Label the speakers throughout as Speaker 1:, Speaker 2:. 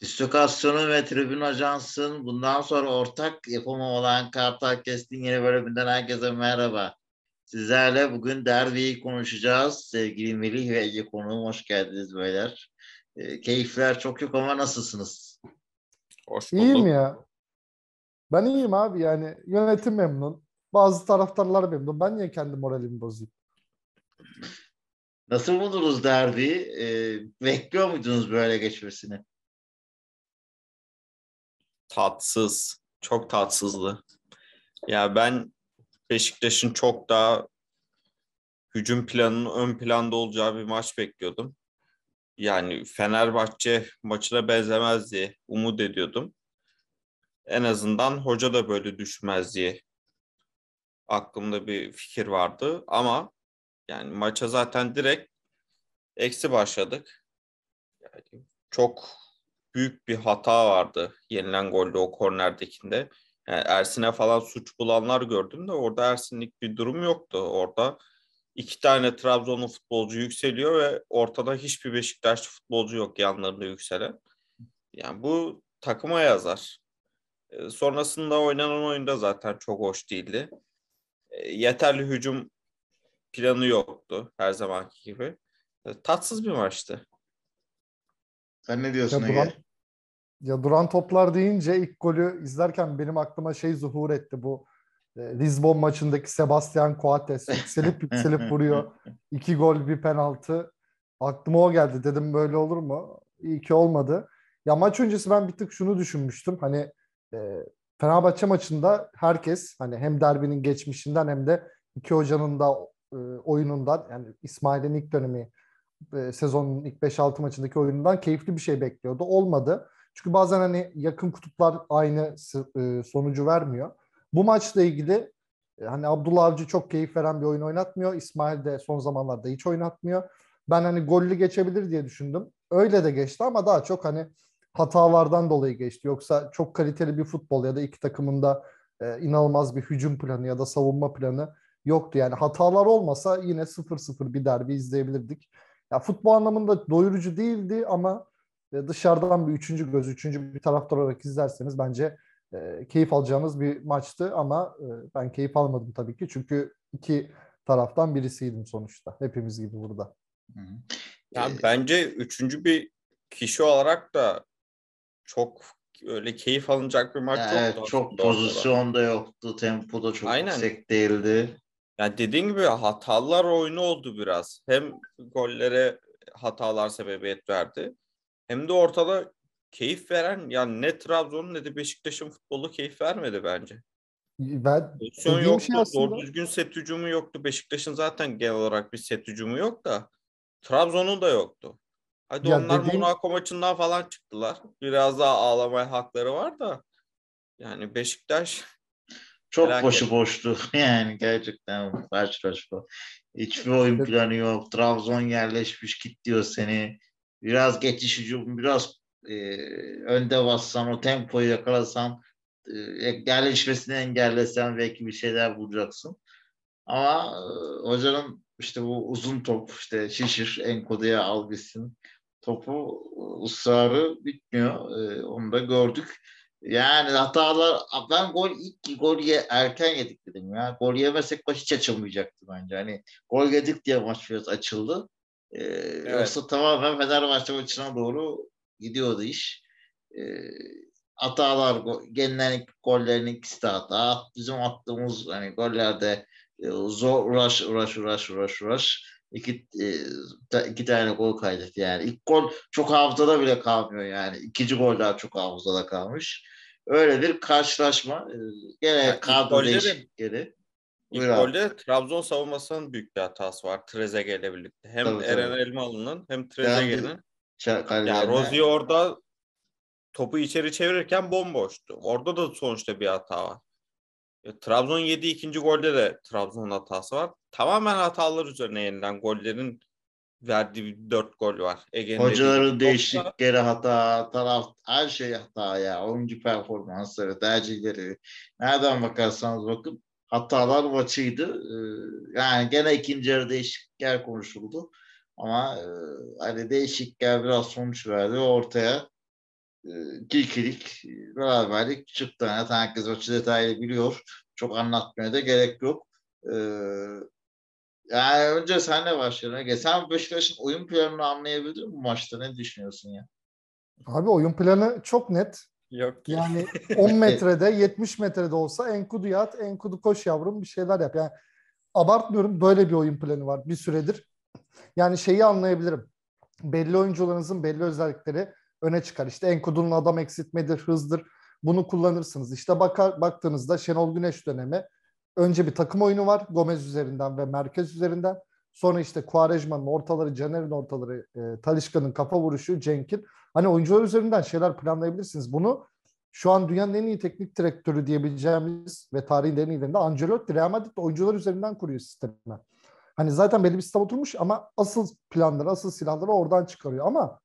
Speaker 1: Distokasyonu ve Tribün Ajans'ın bundan sonra ortak yapımı olan Kartal Kest'in yeni bölümünden herkese merhaba. Sizlerle bugün derbiyi konuşacağız. Sevgili Melih ve Ege konuğum hoş geldiniz beyler. E, keyifler çok yok ama nasılsınız?
Speaker 2: Hoş bulduk.
Speaker 3: İyiyim ya. Ben iyiyim abi yani yönetim memnun. Bazı taraftarlar memnun. Ben niye kendi moralimi bozayım?
Speaker 1: Nasıl buldunuz derbiyi? E, bekliyor muydunuz böyle geçmesini?
Speaker 2: Tatsız. Çok tatsızdı. Ya ben Beşiktaş'ın çok daha hücum planının ön planda olacağı bir maç bekliyordum. Yani Fenerbahçe maçına benzemez diye umut ediyordum. En azından hoca da böyle düşmez diye aklımda bir fikir vardı ama yani maça zaten direkt eksi başladık. Yani çok büyük bir hata vardı yenilen golde o kornerdekinde. Yani Ersin'e falan suç bulanlar gördüm de orada Ersin'lik bir durum yoktu. Orada iki tane Trabzonlu futbolcu yükseliyor ve ortada hiçbir Beşiktaşlı futbolcu yok yanlarında yükselen. Yani bu takıma yazar. E, sonrasında oynanan oyunda zaten çok hoş değildi. E, yeterli hücum planı yoktu her zamanki gibi. E, tatsız bir maçtı.
Speaker 1: Sen ne diyorsun
Speaker 3: Ya
Speaker 1: Ege?
Speaker 3: duran, ya duran toplar deyince ilk golü izlerken benim aklıma şey zuhur etti bu e, Lisbon maçındaki Sebastian Coates yükselip yükselip vuruyor. İki gol bir penaltı. Aklıma o geldi. Dedim böyle olur mu? İyi ki olmadı. Ya maç öncesi ben bir tık şunu düşünmüştüm. Hani e, Fenerbahçe maçında herkes hani hem derbinin geçmişinden hem de iki hocanın da e, oyunundan yani İsmail'in ilk dönemi e, sezonun ilk 5-6 maçındaki oyunundan keyifli bir şey bekliyordu. Olmadı. Çünkü bazen hani yakın kutuplar aynı e, sonucu vermiyor. Bu maçla ilgili e, hani Abdullah Avcı çok keyif veren bir oyun oynatmıyor. İsmail de son zamanlarda hiç oynatmıyor. Ben hani gollü geçebilir diye düşündüm. Öyle de geçti ama daha çok hani hatalardan dolayı geçti. Yoksa çok kaliteli bir futbol ya da iki takımın da inanılmaz bir hücum planı ya da savunma planı yoktu. Yani hatalar olmasa yine 0-0 bir derbi izleyebilirdik. Ya futbol anlamında doyurucu değildi ama e, dışarıdan bir üçüncü göz, üçüncü bir taraftar olarak izlerseniz bence e, keyif alacağınız bir maçtı ama e, ben keyif almadım tabii ki. Çünkü iki taraftan birisiydim sonuçta. Hepimiz gibi burada.
Speaker 1: Hı hı.
Speaker 2: Yani
Speaker 1: Ee,
Speaker 2: bence üçüncü bir kişi olarak da çok öyle keyif alınacak bir maç
Speaker 1: evet, çok
Speaker 2: aslında ortada.
Speaker 1: pozisyon da yoktu. Tempo da çok
Speaker 2: Aynen.
Speaker 1: yüksek değildi.
Speaker 2: Yani dediğin gibi hatalar oyunu oldu biraz. Hem gollere hatalar sebebiyet verdi. Hem de ortada keyif veren yani ne Trabzon'un ne de Beşiktaş'ın futbolu keyif vermedi bence.
Speaker 3: Ben
Speaker 2: Pozisyon yoktu.
Speaker 3: şey aslında
Speaker 2: Doğru düzgün set hücumu yoktu. Beşiktaş'ın zaten genel olarak bir set hücumu yok da Trabzon'un da yoktu. Hadi
Speaker 3: Ya
Speaker 2: onlar
Speaker 3: dediğim-
Speaker 2: Monaco maçından falan çıktılar. Biraz daha ağlamaya hakları var da yani Beşiktaş
Speaker 1: Çok
Speaker 2: Felaket.
Speaker 1: boşu boştu. Yani gerçekten karşılaşma. Hiçbir oyun planı yok. Trabzon yerleşmiş git diyor seni. Biraz geçiş hücum, biraz e, önde bassan, o tempoyu yakalasan, e, yerleşmesini engellesen belki bir şeyler bulacaksın. Ama e, hocanın işte bu uzun top, işte şişir, enkodeye al gitsin topu e, ısrarı bitmiyor. E, onu da gördük. Yani hatalar ben gol ilk gol ye, erken yedik dedim ya. Gol yemesek maç hiç açılmayacaktı bence. Hani gol yedik diye maç biraz açıldı. Ee, Yoksa tamamen Fenerbahçe maçına doğru gidiyordu iş. Ee, hatalar, go- gelinen ilk gollerin ikisi de hata. Bizim attığımız hani gollerde e, zor uğraş uğraş uğraş uğraş uğraş iki, e, iki tane gol kaydetti yani. İlk gol çok hafızada bile kalmıyor yani. İkinci gol daha çok hafızada kalmış. Öyle bir karşılaşma. Ee, Gene
Speaker 2: Ya ilk
Speaker 1: kadro
Speaker 2: golde de-
Speaker 1: değişiklikleri.
Speaker 2: İlk
Speaker 1: Buyur abi.
Speaker 2: golde Trabzon savunmasının büyük bir hatası var Trezeguet ile birlikte. Hem
Speaker 1: Tabii,
Speaker 2: Eren
Speaker 1: tabii.
Speaker 2: Elmalı'nın hem Trezeguet'in.
Speaker 1: Ça-
Speaker 2: Ya
Speaker 1: kalelerine-
Speaker 2: Rozier orada topu içeri çevirirken bomboştu. Orada da sonuçta bir hata var. Trabzon yediği ikinci golde de Trabzon'un hatası var. Tamamen hatalar üzerine yenilen gollerin verdiği dört gol var. Ege'nin
Speaker 1: Hocaların değişiklikleri hata, taraf her şey hata ya. Oyuncu performansları, tercihleri. Nereden bakarsanız bakın hatalar maçıydı. Ee, yani gene ikinci yarı değişiklikler konuşuldu. Ama e, hani değişiklikler biraz sonuç verdi ve ortaya ikilik beraberlik çıktı. Yani herkes o detaylı biliyor. Çok anlatmaya da gerek yok. Yani önce senle başlayalım. Ege. Sen Beşiktaş'ın oyun planını anlayabildin mi bu maçta? Ne düşünüyorsun ya?
Speaker 3: Abi oyun planı çok net.
Speaker 2: Yok ki.
Speaker 3: Yani 10 metrede 70 metrede olsa Enkudu yat, Enkudu koş yavrum bir şeyler yap. Yani abartmıyorum böyle bir oyun planı var bir süredir. Yani şeyi anlayabilirim. Belli oyuncularınızın belli özellikleri öne çıkar. İşte Enkudu'nun adam eksiltmedir, hızdır. Bunu kullanırsınız. İşte bakar, baktığınızda Şenol Güneş dönemi önce bir takım oyunu var Gomez üzerinden ve merkez üzerinden. Sonra işte Quaresma'nın ortaları, Caner'in ortaları, e, Talişka'nın kafa vuruşu, Cenk'in. Hani oyuncular üzerinden şeyler planlayabilirsiniz. Bunu şu an dünyanın en iyi teknik direktörü diyebileceğimiz ve tarihin en iyilerinde Ancelotti Real Madrid oyuncular üzerinden kuruyor sistemi. Hani zaten belli bir sistem oturmuş ama asıl planları, asıl silahları oradan çıkarıyor. Ama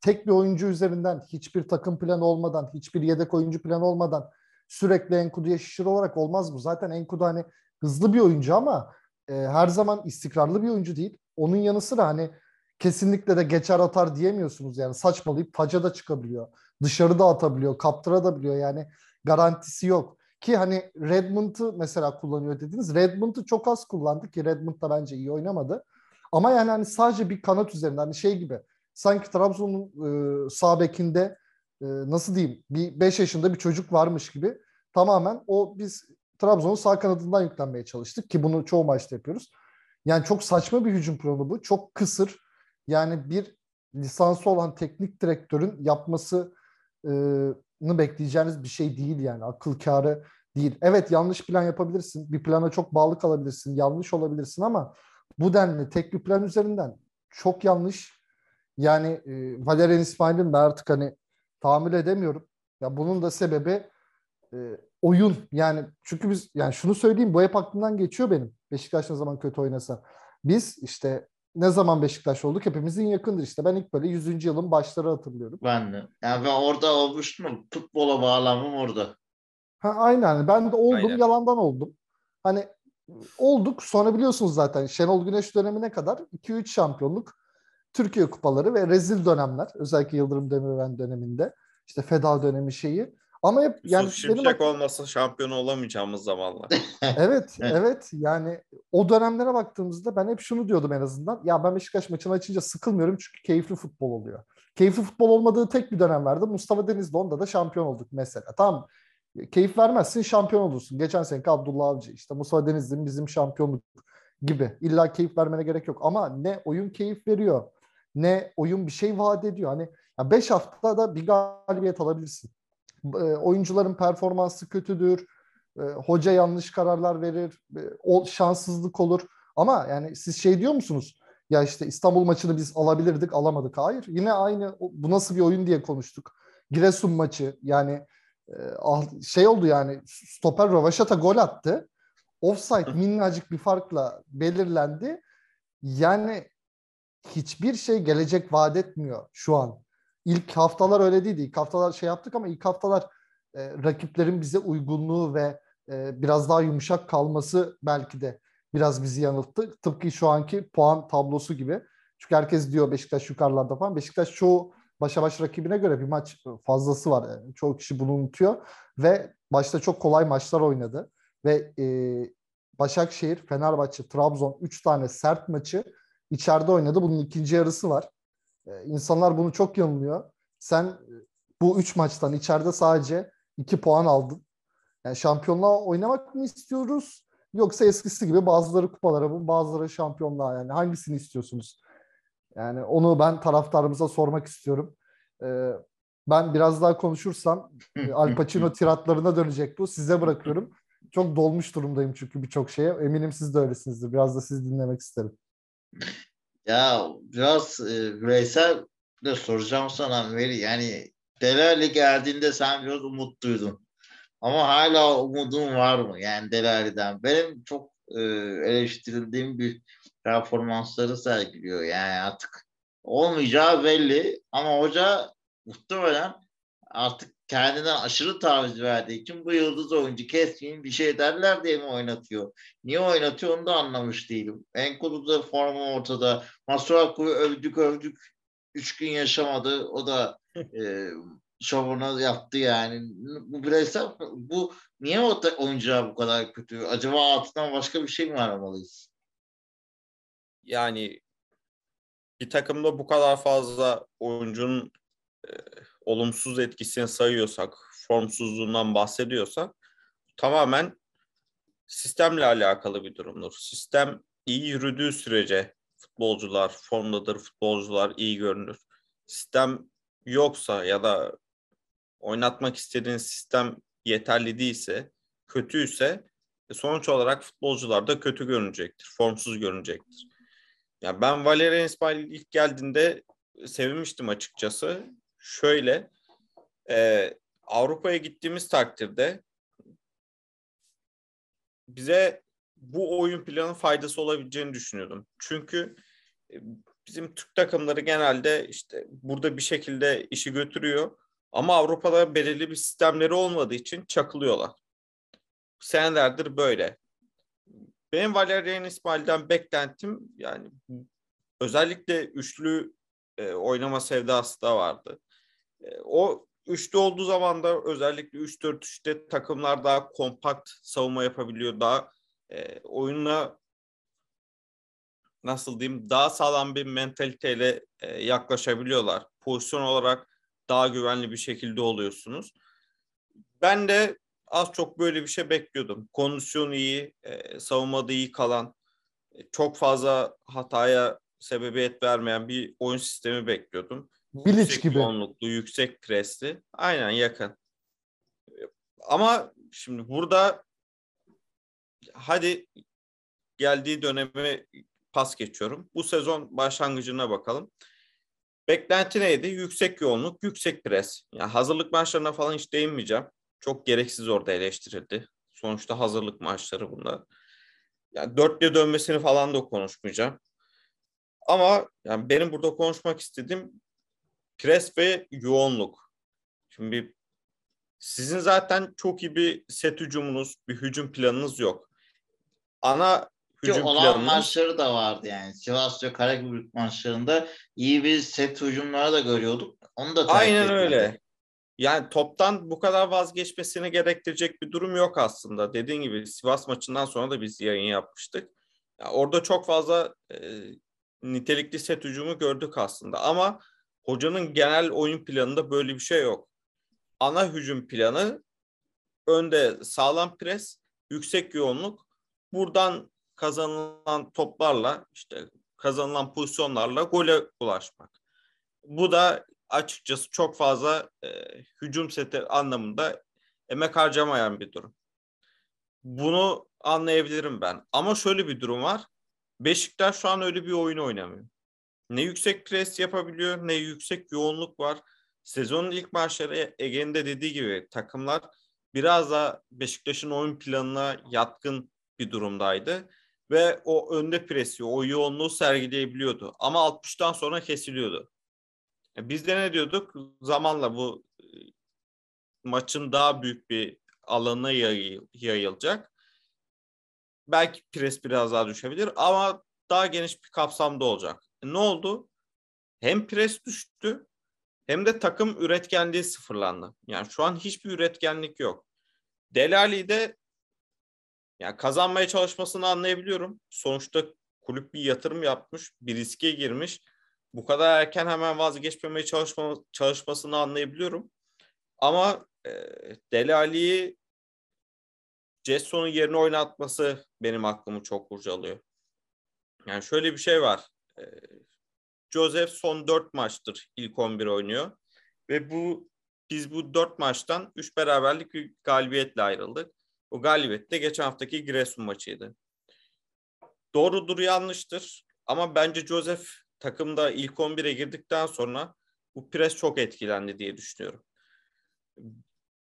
Speaker 3: tek bir oyuncu üzerinden hiçbir takım planı olmadan, hiçbir yedek oyuncu planı olmadan sürekli Enkudu'ya şişir olarak olmaz bu. Zaten Enkudu hani hızlı bir oyuncu ama e, her zaman istikrarlı bir oyuncu değil. Onun yanı sıra hani kesinlikle de geçer atar diyemiyorsunuz yani saçmalayıp taca da çıkabiliyor. Dışarıda atabiliyor, kaptırabiliyor yani garantisi yok. Ki hani Redmond'u mesela kullanıyor dediniz. Redmond'u çok az kullandı ki Redmond da bence iyi oynamadı. Ama yani hani sadece bir kanat üzerinden hani şey gibi sanki Trabzon'un e, sağ bekinde e, nasıl diyeyim bir 5 yaşında bir çocuk varmış gibi tamamen o biz Trabzon'un sağ kanadından yüklenmeye çalıştık ki bunu çoğu maçta yapıyoruz. Yani çok saçma bir hücum planı bu. Çok kısır. Yani bir lisansı olan teknik direktörün yapmasını bekleyeceğiniz bir şey değil yani. Akıl kârı değil. Evet yanlış plan yapabilirsin. Bir plana çok bağlı kalabilirsin. Yanlış olabilirsin ama bu denli tek bir plan üzerinden çok yanlış. Yani e, Valerian İsmail'in de artık hani tahammül edemiyorum. Ya bunun da sebebi e, oyun. Yani çünkü biz yani şunu söyleyeyim bu hep aklımdan geçiyor benim. Beşiktaş ne zaman kötü oynasa. Biz işte ne zaman Beşiktaş olduk hepimizin yakındır işte. Ben ilk böyle 100. yılın başları hatırlıyorum.
Speaker 1: Ben de. Yani ben orada olmuştum. Futbola bağlamım orada.
Speaker 3: Ha, aynen. Ben de oldum. Aynen. Yalandan oldum. Hani olduk. Sonra biliyorsunuz zaten Şenol Güneş dönemine kadar 2-3 şampiyonluk Türkiye kupaları ve rezil dönemler. Özellikle Yıldırım Demirören döneminde. işte Feda dönemi şeyi. Ama hep
Speaker 2: yani Yusuf Şimşek benim... olmasa şampiyon olamayacağımız zamanlar.
Speaker 3: evet, evet. Yani o dönemlere baktığımızda ben hep şunu diyordum en azından. Ya ben Beşiktaş maçını açınca sıkılmıyorum çünkü keyifli futbol oluyor. Keyifli futbol olmadığı tek bir dönem vardı. Mustafa Denizli onda da şampiyon olduk mesela. Tamam keyif vermezsin şampiyon olursun. Geçen seneki Abdullah Avcı işte Mustafa Denizli'nin bizim şampiyonluk gibi. İlla keyif vermene gerek yok ama ne oyun keyif veriyor ne oyun bir şey vaat ediyor. Hani 5 haftada bir galibiyet alabilirsin. E, oyuncuların performansı kötüdür. E, hoca yanlış kararlar verir. E, o şanssızlık olur. Ama yani siz şey diyor musunuz? Ya işte İstanbul maçını biz alabilirdik, alamadık. Hayır. Yine aynı bu nasıl bir oyun diye konuştuk. Giresun maçı yani şey oldu yani stoper Ravaşata gol attı. Offside minnacık bir farkla belirlendi. Yani hiçbir şey gelecek vaat etmiyor şu an. İlk haftalar öyle değildi. İlk haftalar şey yaptık ama ilk haftalar e, rakiplerin bize uygunluğu ve e, biraz daha yumuşak kalması belki de biraz bizi yanılttı. Tıpkı şu anki puan tablosu gibi. Çünkü herkes diyor Beşiktaş yukarılarda falan. Beşiktaş çoğu başa baş rakibine göre bir maç fazlası var. Yani çoğu kişi bunu unutuyor. Ve başta çok kolay maçlar oynadı. Ve e, Başakşehir, Fenerbahçe, Trabzon 3 tane sert maçı içeride oynadı. Bunun ikinci yarısı var. Ee, insanlar bunu çok yanılıyor. Sen e, bu üç maçtan içeride sadece iki puan aldın. Yani şampiyonluğa oynamak mı istiyoruz? Yoksa eskisi gibi bazıları kupalara bazıları şampiyonluğa yani hangisini istiyorsunuz? Yani onu ben taraftarımıza sormak istiyorum. Ee, ben biraz daha konuşursam e, Al Pacino tiratlarına dönecek bu. Size bırakıyorum. Çok dolmuş durumdayım çünkü birçok şeye. Eminim siz de öylesinizdir. Biraz da sizi dinlemek isterim.
Speaker 1: Ya biraz e, bireysel de soracağım sana Veli. Yani Delali geldiğinde sen biraz umutluydun. Ama hala umudun var mı? Yani Delali'den. Benim çok e, eleştirildiğim bir performansları sergiliyor. Yani artık olmayacağı belli ama hoca muhtemelen artık kendinden aşırı taviz verdiği için bu yıldız oyuncu kesmeyin bir şey derler diye mi oynatıyor? Niye oynatıyor onu da anlamış değilim. Enkudu da formu ortada. Masuaku'yu övdük övdük. Üç gün yaşamadı. O da e, şovunu yaptı yani. Bu bireysel bu niye o oyuncular bu kadar kötü? Acaba altından başka bir şey mi aramalıyız?
Speaker 2: Yani bir takımda bu kadar fazla oyuncunun e, olumsuz etkisini sayıyorsak, formsuzluğundan bahsediyorsak tamamen sistemle alakalı bir durumdur. Sistem iyi yürüdüğü sürece futbolcular formdadır, futbolcular iyi görünür. Sistem yoksa ya da oynatmak istediğin sistem yeterli değilse, kötüyse e, sonuç olarak futbolcular da kötü görünecektir, formsuz görünecektir. Ya ben Valerian İsmail ilk geldiğinde sevinmiştim açıkçası. Şöyle e, Avrupa'ya gittiğimiz takdirde bize bu oyun planı faydası olabileceğini düşünüyordum. Çünkü e, bizim Türk takımları genelde işte burada bir şekilde işi götürüyor ama Avrupa'da belirli bir sistemleri olmadığı için çakılıyorlar. Senelerdir böyle. Benim Valerian İsmail'den beklentim yani özellikle üçlü e, oynama sevdası da vardı. E, o üçlü olduğu zaman da özellikle 3-4-3'te takımlar daha kompakt savunma yapabiliyor. Daha e, oyunla nasıl diyeyim daha sağlam bir mentaliteyle e, yaklaşabiliyorlar. Pozisyon olarak daha güvenli bir şekilde oluyorsunuz. Ben de az çok böyle bir şey bekliyordum. Kondisyon iyi, e, savunmada iyi kalan, e, çok fazla hataya sebebiyet vermeyen bir oyun sistemi bekliyordum.
Speaker 3: Bilic
Speaker 2: yüksek
Speaker 3: gibi.
Speaker 2: yoğunluklu, yüksek presli. Aynen yakın. Ama şimdi burada hadi geldiği dönemi pas geçiyorum. Bu sezon başlangıcına bakalım. Beklenti neydi? Yüksek yoğunluk, yüksek pres. Yani hazırlık maçlarına falan hiç değinmeyeceğim. Çok gereksiz orada eleştirildi. Sonuçta hazırlık maçları bunlar. Yani dörtle dönmesini falan da konuşmayacağım. Ama yani benim burada konuşmak istediğim pres ve yoğunluk. Şimdi sizin zaten çok iyi bir set hücumunuz, bir hücum planınız yok. Ana
Speaker 1: Ki
Speaker 2: hücum
Speaker 1: olan
Speaker 2: planınız
Speaker 1: maçları da vardı yani. Sivas ve Karagümrük maçlarında iyi bir set hücumları da görüyorduk. Onu da
Speaker 2: aynen
Speaker 1: etmedi.
Speaker 2: öyle. Yani toptan bu kadar vazgeçmesini gerektirecek bir durum yok aslında. Dediğin gibi Sivas maçından sonra da biz yayın yapmıştık. Ya orada çok fazla e, nitelikli set hücumu gördük aslında. Ama hocanın genel oyun planında böyle bir şey yok. Ana hücum planı önde sağlam pres, yüksek yoğunluk. Buradan kazanılan toplarla işte kazanılan pozisyonlarla gole ulaşmak. Bu da açıkçası çok fazla e, hücum seti anlamında emek harcamayan bir durum. Bunu anlayabilirim ben. Ama şöyle bir durum var. Beşiktaş şu an öyle bir oyun oynamıyor. Ne yüksek pres yapabiliyor ne yüksek yoğunluk var. Sezonun ilk maçları Ege'nin de dediği gibi takımlar biraz da Beşiktaş'ın oyun planına yatkın bir durumdaydı. Ve o önde presi, o yoğunluğu sergileyebiliyordu. Ama 60'tan sonra kesiliyordu. E, Biz de ne diyorduk? Zamanla bu e, maçın daha büyük bir yayı- yayılacak. Belki pres biraz daha düşebilir ama daha geniş bir kapsamda olacak. E, Ne oldu? Hem pres düştü hem de takım üretkenliği sıfırlandı. Yani şu an hiçbir üretkenlik yok. Delali'de yani kazanmaya çalışmasını anlayabiliyorum. Sonuçta kulüp bir yatırım yapmış, bir riske girmiş. Bu kadar erken hemen vazgeçmemeye çalışma, çalışmasını anlayabiliyorum. Ama e, Dele Alli'yi Jetson'un yerine oynatması benim aklımı çok kurcalıyor. Yani şöyle bir şey var. E, Joseph son 4 maçtır ilk 11 oynuyor. Ve bu biz bu 4 maçtan 3 beraberlik bir galibiyetle ayrıldık. O galibiyet de geçen haftaki Giresun maçıydı. Doğrudur yanlıştır ama bence Joseph takımda ilk 11'e girdikten sonra bu pres çok etkilendi diye düşünüyorum.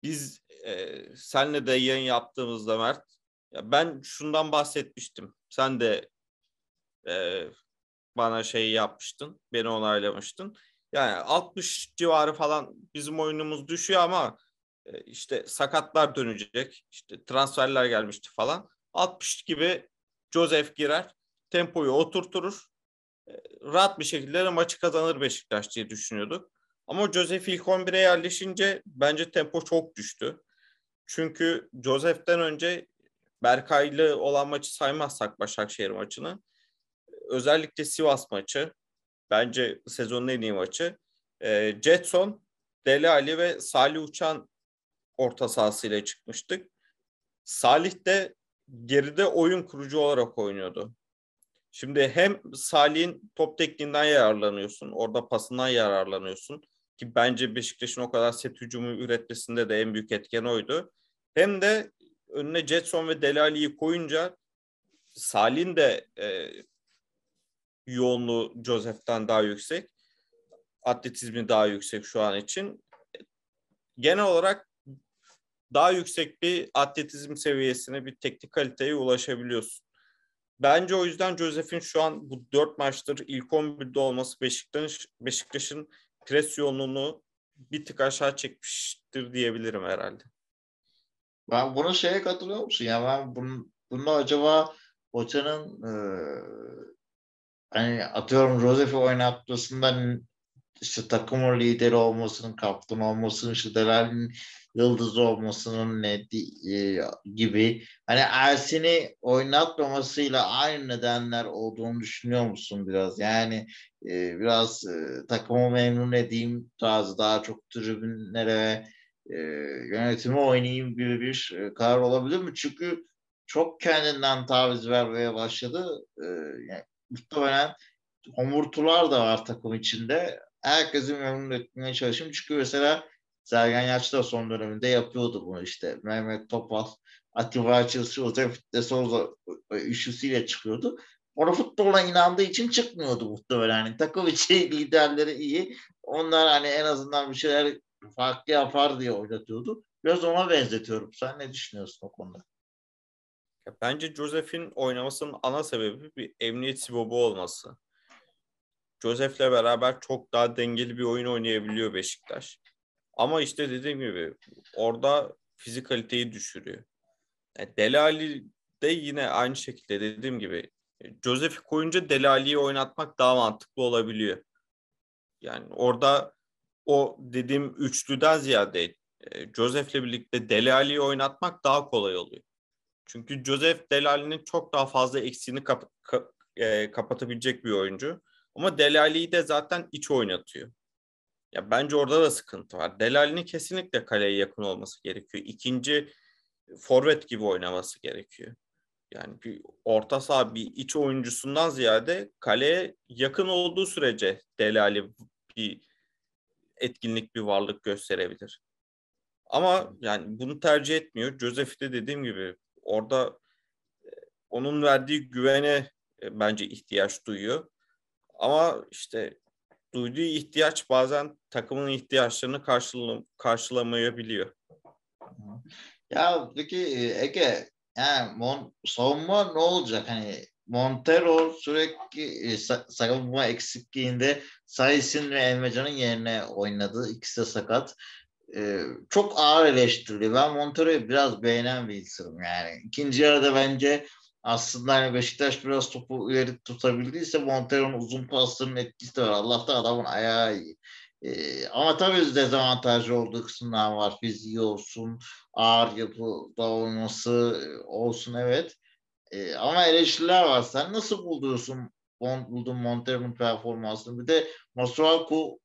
Speaker 2: Biz e, senle de yayın yaptığımızda Mert ya ben şundan bahsetmiştim. Sen de e, bana şey yapmıştın. Beni onaylamıştın. Yani 60 civarı falan bizim oyunumuz düşüyor ama e, işte sakatlar dönecek. işte transferler gelmişti falan. 60 gibi Joseph girer. Tempoyu oturturur. e, Rahat bir şekilde de maçı kazanır Beşiktaş diye düşünüyorduk. Ama Joseph ilk 11'e yerleşince bence tempo çok düştü. Çünkü Joseph'ten önce Berkay'lı olan maçı saymazsak Başakşehir maçını. Özellikle Sivas maçı. Bence sezonun en iyi maçı. E, Jetson, Deli Ali ve Salih Uçan orta sahasıyla çıkmıştık. Salih de geride oyun kurucu olarak oynuyordu. Şimdi hem Salih'in top tekniğinden yararlanıyorsun. Orada pasından yararlanıyorsun. Ki bence Beşiktaş'ın o kadar set hücumu üretmesinde de en büyük etken oydu. Hem de önüne Jetson ve Delali'yi koyunca Salih'in de e, yoğunluğu Joseph'ten daha yüksek. Atletizmi daha yüksek şu an için. Genel olarak daha yüksek bir atletizm seviyesine, bir teknik kaliteye ulaşabiliyorsun. Bence o yüzden Joseph'in şu an bu dört maçtır ilk 11'de olması Beşiktaş, Beşiktaş'ın pres yoğunluğunu bir tık aşağı çekmiştir diyebilirim herhalde.
Speaker 1: Ben bunu şeye katılıyor musun? Ya ben bunun, bunu acaba hocanın e, hani atıyorum Josef'i oynatmasından işte takımın lideri olmasının, kaptan olmasının, işte Delal'in yıldız olmasının ne e, gibi hani Ersin'i oynatmamasıyla aynı nedenler olduğunu düşünüyor musun biraz? Yani e, biraz e, takımı memnun edeyim tarzı daha çok tribünlere e, yönetimi oynayayım gibi bir e, karar olabilir mi? Çünkü çok kendinden taviz vermeye başladı. E, yani, muhtemelen homurtular da var takım içinde. Herkesi memnun etmeye çalışayım. Çünkü mesela Sergen Yaç da son döneminde yapıyordu bunu işte. Mehmet Topal, Atiba Açılışı, de Souza üçlüsüyle çıkıyordu. Ona futbola inandığı için çıkmıyordu muhtemelen. Yani takım içi liderleri iyi. Onlar hani en azından bir şeyler farklı yapar diye oynatıyordu. Biraz ona benzetiyorum. Sen ne düşünüyorsun o konuda?
Speaker 2: Bence Joseph'in oynamasının ana sebebi bir emniyet sibobu olması. Joseph'le beraber çok daha dengeli bir oyun oynayabiliyor Beşiktaş. Ama işte dediğim gibi orada fizikaliteyi düşürüyor. Yani Delali de yine aynı şekilde dediğim gibi Joseph'i koyunca Delali'yi oynatmak daha mantıklı olabiliyor. Yani orada o dediğim üçlüden ziyade e, Joseph'le birlikte Delali'yi oynatmak daha kolay oluyor. Çünkü Joseph Delali'nin çok daha fazla eksiğini kap- ka- e, kapatabilecek bir oyuncu. Ama Delali'yi de zaten iç oynatıyor. Ya bence orada da sıkıntı var. Delali'nin kesinlikle kaleye yakın olması gerekiyor. İkinci forvet gibi oynaması gerekiyor. Yani bir orta saha bir iç oyuncusundan ziyade kaleye yakın olduğu sürece Delali bir etkinlik bir varlık gösterebilir. Ama yani bunu tercih etmiyor. Joseph de dediğim gibi orada e, onun verdiği güvene e, bence ihtiyaç duyuyor. Ama işte duyduğu ihtiyaç bazen takımın ihtiyaçlarını karşılam karşılamayabiliyor.
Speaker 1: Ya peki e, Ege yani Mon savunma ne olacak? Hani Montero sürekli savunma eksikliğinde Sayısın ve Elmecan'ın yerine oynadı. İkisi de sakat. Ee, çok ağır eleştiriliyor. Ben Montero'yu biraz beğenen bir insanım yani. İkinci yarıda bence aslında hani Beşiktaş biraz topu ileri tutabildiyse Montero'nun uzun paslarının etkisi de var. Allah'ta adamın ayağı iyi. Ee, ama tabii dezavantajlı olduğu kısımlar var. Fiziği olsun, ağır yapıda olması olsun evet. Ee, ama eleştiriler var. Sen nasıl buluyorsun buldun Montero'nun performansını? Bir de Masuaku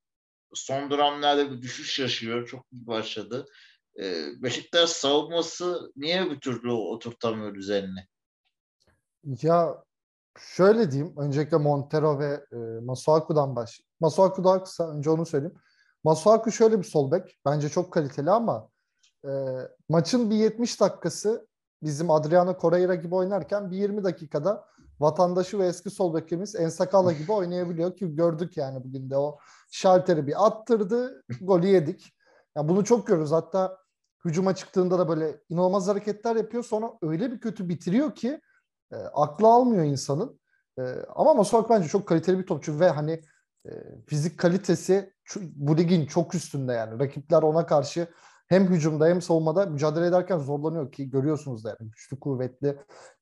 Speaker 1: son dönemlerde bir düşüş yaşıyor. Çok iyi başladı. Ee, Beşiktaş savunması niye bir türlü oturtamıyor üzerine?
Speaker 3: Ya şöyle diyeyim. Öncelikle Montero ve e, Masuaku'dan baş. Masuaku daha kısa. Önce onu söyleyeyim. Masuaku şöyle bir sol bek. Bence çok kaliteli ama e, maçın bir 70 dakikası bizim Adriano Correira gibi oynarken bir 20 dakikada vatandaşı ve eski sol bekimiz Ensakala gibi oynayabiliyor ki gördük yani bugün de o şalteri bir attırdı, golü yedik. Yani bunu çok görürüz. Hatta hücuma çıktığında da böyle inanılmaz hareketler yapıyor. Sonra öyle bir kötü bitiriyor ki e, aklı almıyor insanın. E, ama Masuak bence çok kaliteli bir topçu ve hani e, fizik kalitesi bu ligin çok üstünde yani. Rakipler ona karşı hem hücumda hem savunmada mücadele ederken zorlanıyor ki görüyorsunuz da yani güçlü kuvvetli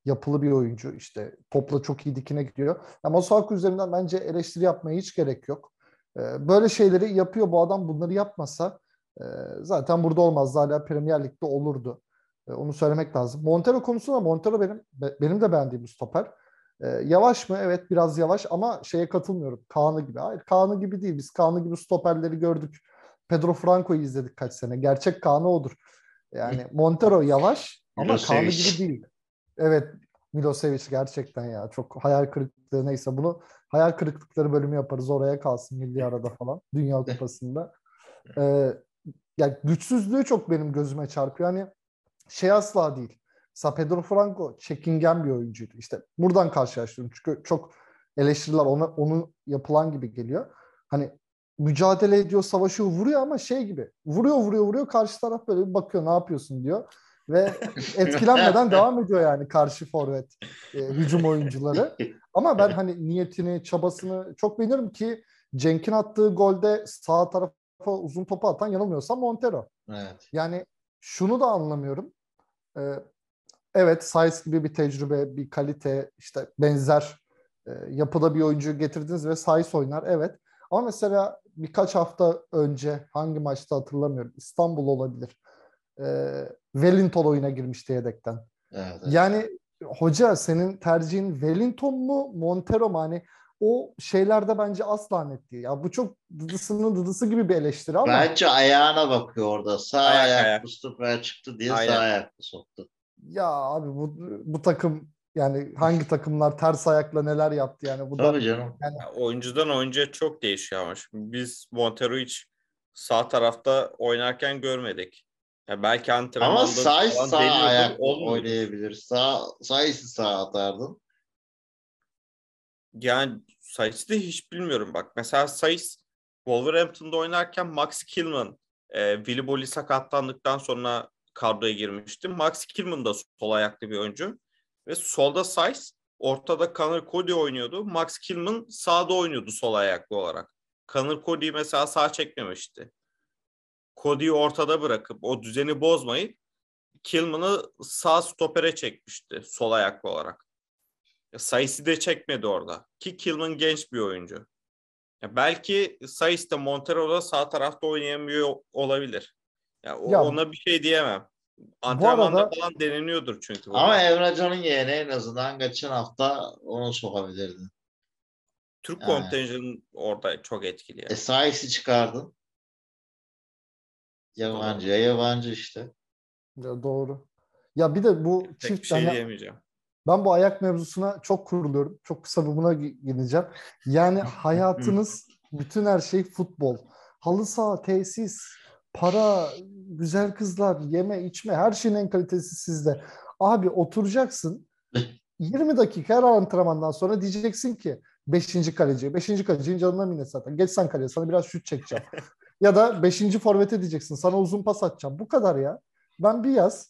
Speaker 3: yapılı bir oyuncu işte topla çok iyi dikine gidiyor. Yani Masuaku üzerinden bence eleştiri yapmaya hiç gerek yok. E, böyle şeyleri yapıyor bu adam bunları yapmasa e, zaten burada olmazdı hala Premier Lig'de olurdu. E, onu söylemek lazım. Montero konusunda Montero benim benim de beğendiğim stoper. E, yavaş mı? Evet biraz yavaş ama şeye katılmıyorum. Kaan'ı gibi. Hayır Kaan'ı gibi değil. Biz Kaan'ı gibi stoperleri gördük. Pedro Franco'yu izledik kaç sene. Gerçek Kaan'ı odur. Yani Montero yavaş ama Kaan'ı gibi değil. Evet Milosevic gerçekten ya çok hayal kırıklığı neyse bunu hayal kırıklıkları bölümü yaparız oraya kalsın milli arada falan Dünya Kupası'nda. Ee, yani güçsüzlüğü çok benim gözüme çarpıyor. Hani şey asla değil. Sa Pedro Franco çekingen bir oyuncuydu. İşte buradan karşılaştırıyorum. Çünkü çok eleştiriler ona onun yapılan gibi geliyor. Hani mücadele ediyor, savaşıyor, vuruyor ama şey gibi. Vuruyor, vuruyor, vuruyor. Karşı taraf böyle bir bakıyor ne yapıyorsun diyor. Ve etkilenmeden devam ediyor yani karşı forvet e, hücum oyuncuları. Ama ben hani niyetini, çabasını çok beğeniyorum ki Cenk'in attığı golde sağ tarafa uzun topu atan yanılmıyorsam Montero.
Speaker 1: Evet.
Speaker 3: Yani şunu da anlamıyorum. Ee, evet Sayıs gibi bir tecrübe, bir kalite, işte benzer e, yapıda bir oyuncu getirdiniz ve Sayıs oynar. Evet. Ama mesela birkaç hafta önce hangi maçta hatırlamıyorum. İstanbul olabilir. Ee, Wellington oyuna girmişti yedekten.
Speaker 1: Evet, evet.
Speaker 3: Yani hoca senin tercihin Wellington mu Montero mu? Hani o şeylerde bence asla net değil. Ya bu çok dıdısının dıdısı gibi bir eleştiri ama.
Speaker 1: Bence ayağına bakıyor orada. Sağ
Speaker 2: Ayak,
Speaker 1: ayak,
Speaker 2: ayak.
Speaker 1: çıktı diye
Speaker 2: Aynen.
Speaker 1: sağ ayaklı soktu.
Speaker 3: Ya abi bu bu takım yani hangi takımlar ters ayakla neler yaptı yani bu da
Speaker 1: Tabii canım.
Speaker 2: Ya oyuncudan oyuncuya çok değişiyor ama. Şimdi biz Montero'yu hiç sağ tarafta oynarken görmedik. Ya belki antrenmanda
Speaker 1: Ama
Speaker 2: falan
Speaker 1: sağ ayak oynayabilir. Sağ ise sağ atardın.
Speaker 2: Yani Saiz'i de hiç bilmiyorum bak. Mesela Saiz Wolverhampton'da oynarken Max Kilman e, Willy Bolly sakatlandıktan sonra kadroya girmişti. Max Kilman da sol ayaklı bir oyuncu. Ve solda Saiz, ortada Connor Cody oynuyordu. Max Kilman sağda oynuyordu sol ayaklı olarak. Connor Cody'yi mesela sağ çekmemişti. Cody'yi ortada bırakıp o düzeni bozmayıp Kilman'ı sağ stopere çekmişti sol ayaklı olarak. Ya Sais'i de çekmedi orada. Ki Kilman genç bir oyuncu. Ya belki Sais de Montero'da sağ tarafta oynayamıyor olabilir. Ya, o-
Speaker 3: Ya-
Speaker 2: ona bir şey diyemem. Antrenmanda
Speaker 3: arada-
Speaker 2: falan deneniyordur çünkü.
Speaker 1: Ama Emrecan'ın yeğeni en azından geçen hafta onu sokabilirdin.
Speaker 2: Türk
Speaker 1: Yani.
Speaker 2: kontenjanı orada çok etkili.
Speaker 1: E
Speaker 2: Yani.
Speaker 1: sağ isi çıkardın. Yabancıya yabancı işte.
Speaker 3: Ya doğru. Ya bir de bu
Speaker 2: Tek bir
Speaker 3: çift
Speaker 2: şey
Speaker 3: hani
Speaker 2: diyemeyeceğim.
Speaker 3: ben bu ayak mevzusuna çok kuruluyorum. Çok kısa bir buna gi- gideceğim. Yani hayatınız bütün her şey futbol. Halı saha, tesis, para, güzel kızlar, yeme, içme her şeyin en kalitesi sizde. Abi oturacaksın 20 dakika her antrenmandan sonra diyeceksin ki 5. kaleci. 5. kalecinin canına minnet zaten. Geç sen kaleye sana biraz şut çekeceğim. ya da 5. forvete diyeceksin sana uzun pas atacağım. Bu kadar ya. Ben bir yaz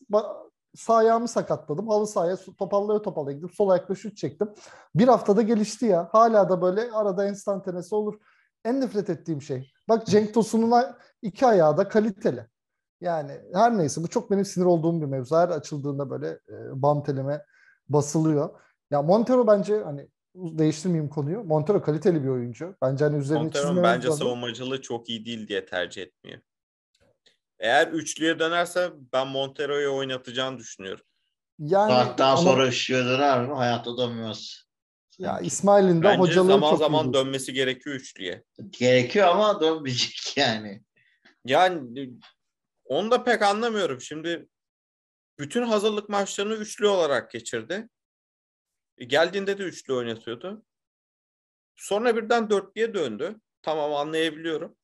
Speaker 3: sağ ayağımı sakatladım. Halı sahaya topallaya topallaya gidip sol ayakla şut çektim. Bir haftada gelişti ya. Hala da böyle arada enstantanesi olur. En nefret ettiğim şey. Bak Cenk Tosun'un iki ayağı da kaliteli. Yani her neyse bu çok benim sinir olduğum bir mevzu. Her açıldığında böyle e, bam telime basılıyor. Ya Montero bence hani değiştirmeyeyim konuyu. Montero kaliteli bir oyuncu. Bence hani üzerine çizmemiz
Speaker 2: bence
Speaker 3: lazım.
Speaker 2: savunmacılığı çok iyi değil diye tercih etmiyor. Eğer üçlüye dönerse ben Montero'yu oynatacağını düşünüyorum.
Speaker 3: Yani
Speaker 1: Saatten
Speaker 3: ama-
Speaker 1: sonra ışığa döner mi? Hayatta dönmez.
Speaker 3: ya İsmail'in de hocalığı
Speaker 2: zaman
Speaker 3: çok
Speaker 2: zaman
Speaker 3: iyi.
Speaker 2: dönmesi gerekiyor üçlüye.
Speaker 1: Gerekiyor ama dönmeyecek yani.
Speaker 2: Yani onu da pek anlamıyorum. Şimdi bütün hazırlık maçlarını üçlü olarak geçirdi. E, Geldiğinde de üçlü oynatıyordu. Sonra birden dörtlüye döndü. Tamam anlayabiliyorum.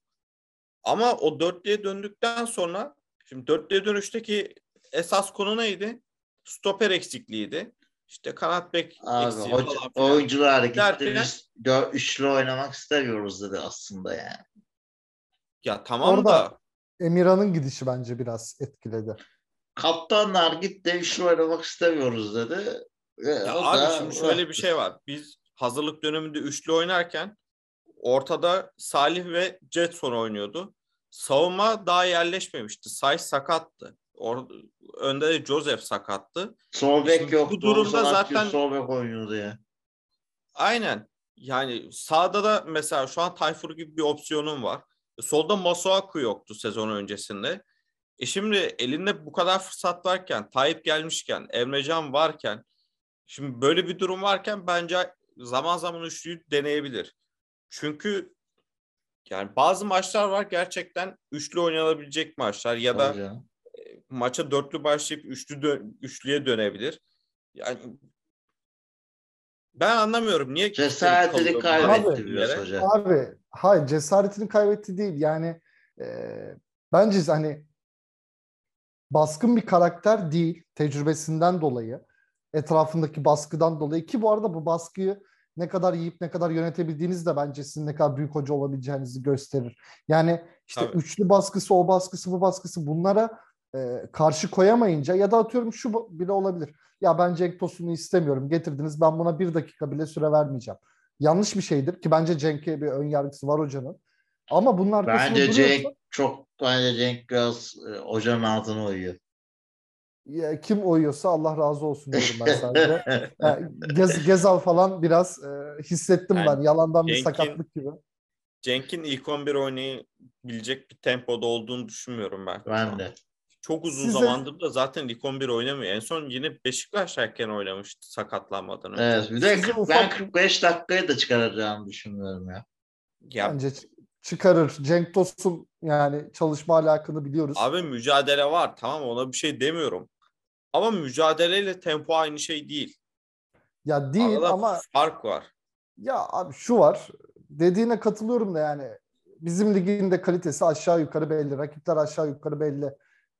Speaker 2: Ama o dörtlüye döndükten sonra şimdi dörtlüye dönüşteki esas konu neydi? Stoper eksikliğiydi. İşte kanat bek
Speaker 1: Abi
Speaker 2: eksiği
Speaker 1: hoca, oyuncular gitti. Biz dört, üçlü oynamak istemiyoruz dedi aslında yani.
Speaker 2: Ya tamam
Speaker 3: Orada-
Speaker 2: da
Speaker 3: Emirhan'ın gidişi bence biraz etkiledi.
Speaker 1: Kaptanlar gitti üçlü oynamak istemiyoruz dedi. E,
Speaker 2: Ya abi
Speaker 1: da-
Speaker 2: şimdi şöyle bir şey var. Biz hazırlık döneminde üçlü oynarken ortada Salih ve Jetson oynuyordu. Savunma daha yerleşmemişti. Say sakattı. Or- önde de Joseph sakattı.
Speaker 1: Sol bek
Speaker 2: Şimdi bu
Speaker 1: yoktu.
Speaker 2: durumda zaten-
Speaker 1: sol bek oynuyordu ya.
Speaker 2: Aynen. yani sağda da mesela şu an Tayfur gibi bir opsiyonun var. Solda Masuaku yoktu sezon öncesinde. E şimdi elinde bu kadar fırsat varken, Tayyip gelmişken, Emrecan varken, şimdi böyle bir durum varken bence zaman zaman üçlüyü deneyebilir. Çünkü yani bazı maçlar var gerçekten üçlü oynanabilecek maçlar ya da
Speaker 1: Hocam.
Speaker 2: maça dörtlü başlayıp üçlü dö- üçlüye dönebilir. Yani ben anlamıyorum niye
Speaker 1: Cesaretini kaybetti
Speaker 2: yere?
Speaker 1: hocam.
Speaker 3: Abi hayır cesaretini kaybetti değil. Yani e, bence hani baskın bir karakter değil tecrübesinden dolayı etrafındaki baskıdan dolayı ki bu arada bu baskıyı ne kadar yiyip ne kadar yönetebildiğiniz de bence sizin ne kadar büyük hoca olabileceğinizi gösterir. Yani işte
Speaker 2: Tabii.
Speaker 3: üçlü baskısı, o baskısı, bu baskısı bunlara e, karşı koyamayınca ya da atıyorum şu bile olabilir. Ya ben Cenk Tosun'u istemiyorum. Getirdiniz ben buna bir dakika bile süre vermeyeceğim. Yanlış bir şeydir ki bence Cenk'e bir ön yargısı var hocanın. Ama bunun arkasında
Speaker 1: Bence
Speaker 3: duruyorsa-
Speaker 1: Cenk çok bence Cenk biraz e, hocanın altına uyuyor.
Speaker 3: Ya kim oyuyorsa Allah razı olsun diyorum ben sadece. Yani Gez, Gezal falan biraz e, hissettim
Speaker 2: Yani
Speaker 3: ben. Yalandan bir
Speaker 2: Cenk'in-
Speaker 3: sakatlık gibi.
Speaker 2: Cenk'in ilk 11 oynayabilecek bir tempoda olduğunu düşünmüyorum ben.
Speaker 1: ben de.
Speaker 2: Çok uzun
Speaker 3: Size-
Speaker 2: zamandır da zaten ilk 11 oynamıyor. En son yine Beşiktaş'tayken oynamıştı sakatlanmadan önce.
Speaker 1: Evet. Bir de
Speaker 3: Size
Speaker 1: 40
Speaker 3: ufak-
Speaker 1: ben 45 dakikayı da çıkaracağını düşünmüyorum ya.
Speaker 2: Ya
Speaker 3: Bence çıkarır. Cenk Tosun yani çalışma alakını biliyoruz.
Speaker 2: abi mücadele var tamam ona bir şey demiyorum. Ama mücadeleyle tempo aynı şey değil.
Speaker 3: ya değil
Speaker 2: Arada
Speaker 3: ama
Speaker 2: fark var.
Speaker 3: ya abi şu var. Dediğine katılıyorum da yani bizim ligin de kalitesi aşağı yukarı belli. Rakipler aşağı yukarı belli.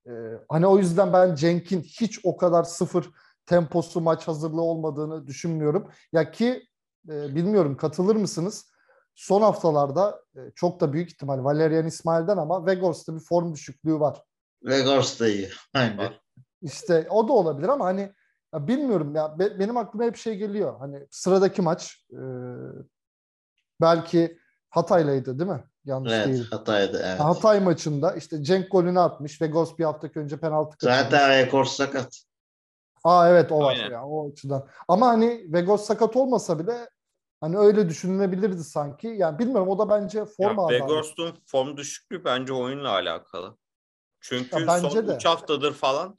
Speaker 3: Ee, hani o yüzden ben Cenk'in hiç o kadar sıfır temposu maç hazırlığı olmadığını düşünmüyorum. Ya ki e, bilmiyorum katılır mısınız? Son haftalarda e, çok da büyük ihtimal Valerian İsmail'den ama Vegors'ta bir form düşüklüğü var.
Speaker 1: Vegors da iyi. Bence.
Speaker 3: İşte o da olabilir ama hani ya bilmiyorum ya be- benim aklıma hep şey geliyor. Hani sıradaki maç e, belki Hatay'laydı değil mi? Yanlış
Speaker 1: Evet
Speaker 3: değil.
Speaker 1: hataydı evet.
Speaker 3: Hatay maçında işte Cenk golünü atmış. Vegors bir hafta önce penaltı kaçırmış.
Speaker 1: Zaten rekor sakat.
Speaker 3: Aa evet o var
Speaker 2: Aynen.
Speaker 3: ya o açıdan. Ama hani Vegors sakat olmasa bile hani öyle düşünülebilirdi sanki. Yani bilmiyorum o da bence
Speaker 2: Ya
Speaker 3: forma adaleti.
Speaker 2: Vegors'un form düşüklüğü bence oyunla alakalı. Çünkü
Speaker 3: Ya bence
Speaker 2: son
Speaker 3: de.
Speaker 2: 3 haftadır falan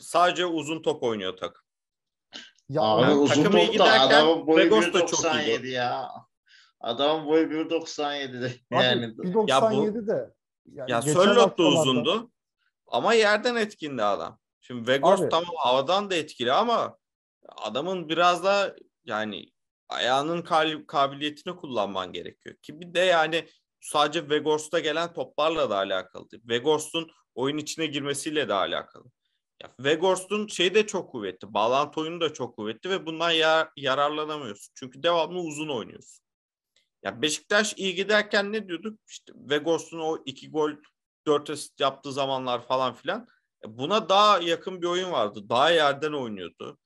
Speaker 2: sadece uzun top oynuyor takım.
Speaker 3: Ya
Speaker 1: Abi
Speaker 2: Yani
Speaker 1: uzun
Speaker 2: takım iyi
Speaker 1: topta
Speaker 2: giderken
Speaker 1: adamın boyu
Speaker 2: Vegors da çok
Speaker 1: 1.97 ya. Adamın boyu 1.97 de.
Speaker 3: Abi,
Speaker 1: Yani
Speaker 3: 1.97 de. Yani
Speaker 2: Ya
Speaker 3: geçen
Speaker 2: Sörloth da uzundu ama yerden etkindi adam. Şimdi Vegors
Speaker 3: Abi.
Speaker 2: tamam havadan da etkili ama adamın biraz da yani ayağının kabiliyetini kullanman gerekiyor. Ki bir de yani sadece Vegors'ta gelen toplarla da alakalı. Vegors'un oyun içine girmesiyle de alakalı. Ya Vegors'un şeyi de çok kuvvetli. Bağlantı oyunu da çok kuvvetli ve bundan yar- yararlanamıyorsun. Çünkü devamlı uzun oynuyorsun. Ya Beşiktaş iyi giderken ne diyorduk? İşte Vegors'un o iki gol, dört asist yaptığı zamanlar falan filan. E, Buna daha yakın bir oyun vardı. Daha yerden oynuyordu.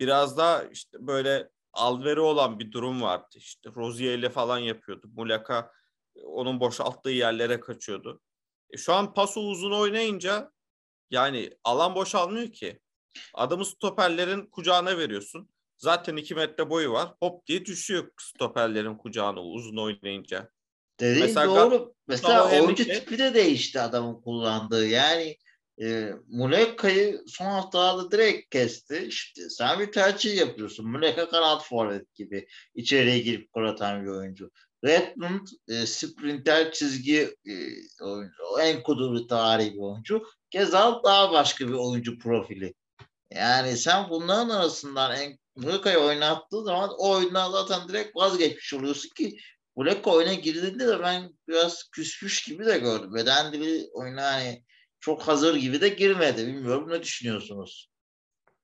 Speaker 2: Biraz daha işte böyle alveri olan bir durum vardı. İşte Rozier ile falan yapıyordu. Muleka e, onun boşalttığı yerlere kaçıyordu. E, şu an paso uzun oynayınca yani alan boşalmıyor ki. Adamı stoperlerin kucağına veriyorsun. Zaten 2 metre boyu var. Hop diye düşüyor stoperlerin kucağına uzun oynayınca.
Speaker 1: Dediğin
Speaker 2: Mesela
Speaker 1: doğru. Mesela oyuncu
Speaker 2: Henrique-
Speaker 1: tipi de değişti adamın kullandığı. Yani e, Muleka'yı son haftalarda direkt kesti. İşte sen bir tercih yapıyorsun. Muleka kanat forvet gibi. içeriye girip gol atan bir oyuncu. Redmond e, sprinter çizgi e, oyuncu. O en kudurlu tarihi bir oyuncu. Gezal daha başka bir oyuncu profili. Yani sen bunların arasından en Muleka'yı oynattığı zaman o oyundan zaten direkt vazgeçmiş oluyorsun ki Muleka oyuna girdiğinde de ben biraz küsmüş gibi de gördüm. Beden dili oyuna hani çok hazır gibi de girmedi. Bilmiyorum ne düşünüyorsunuz?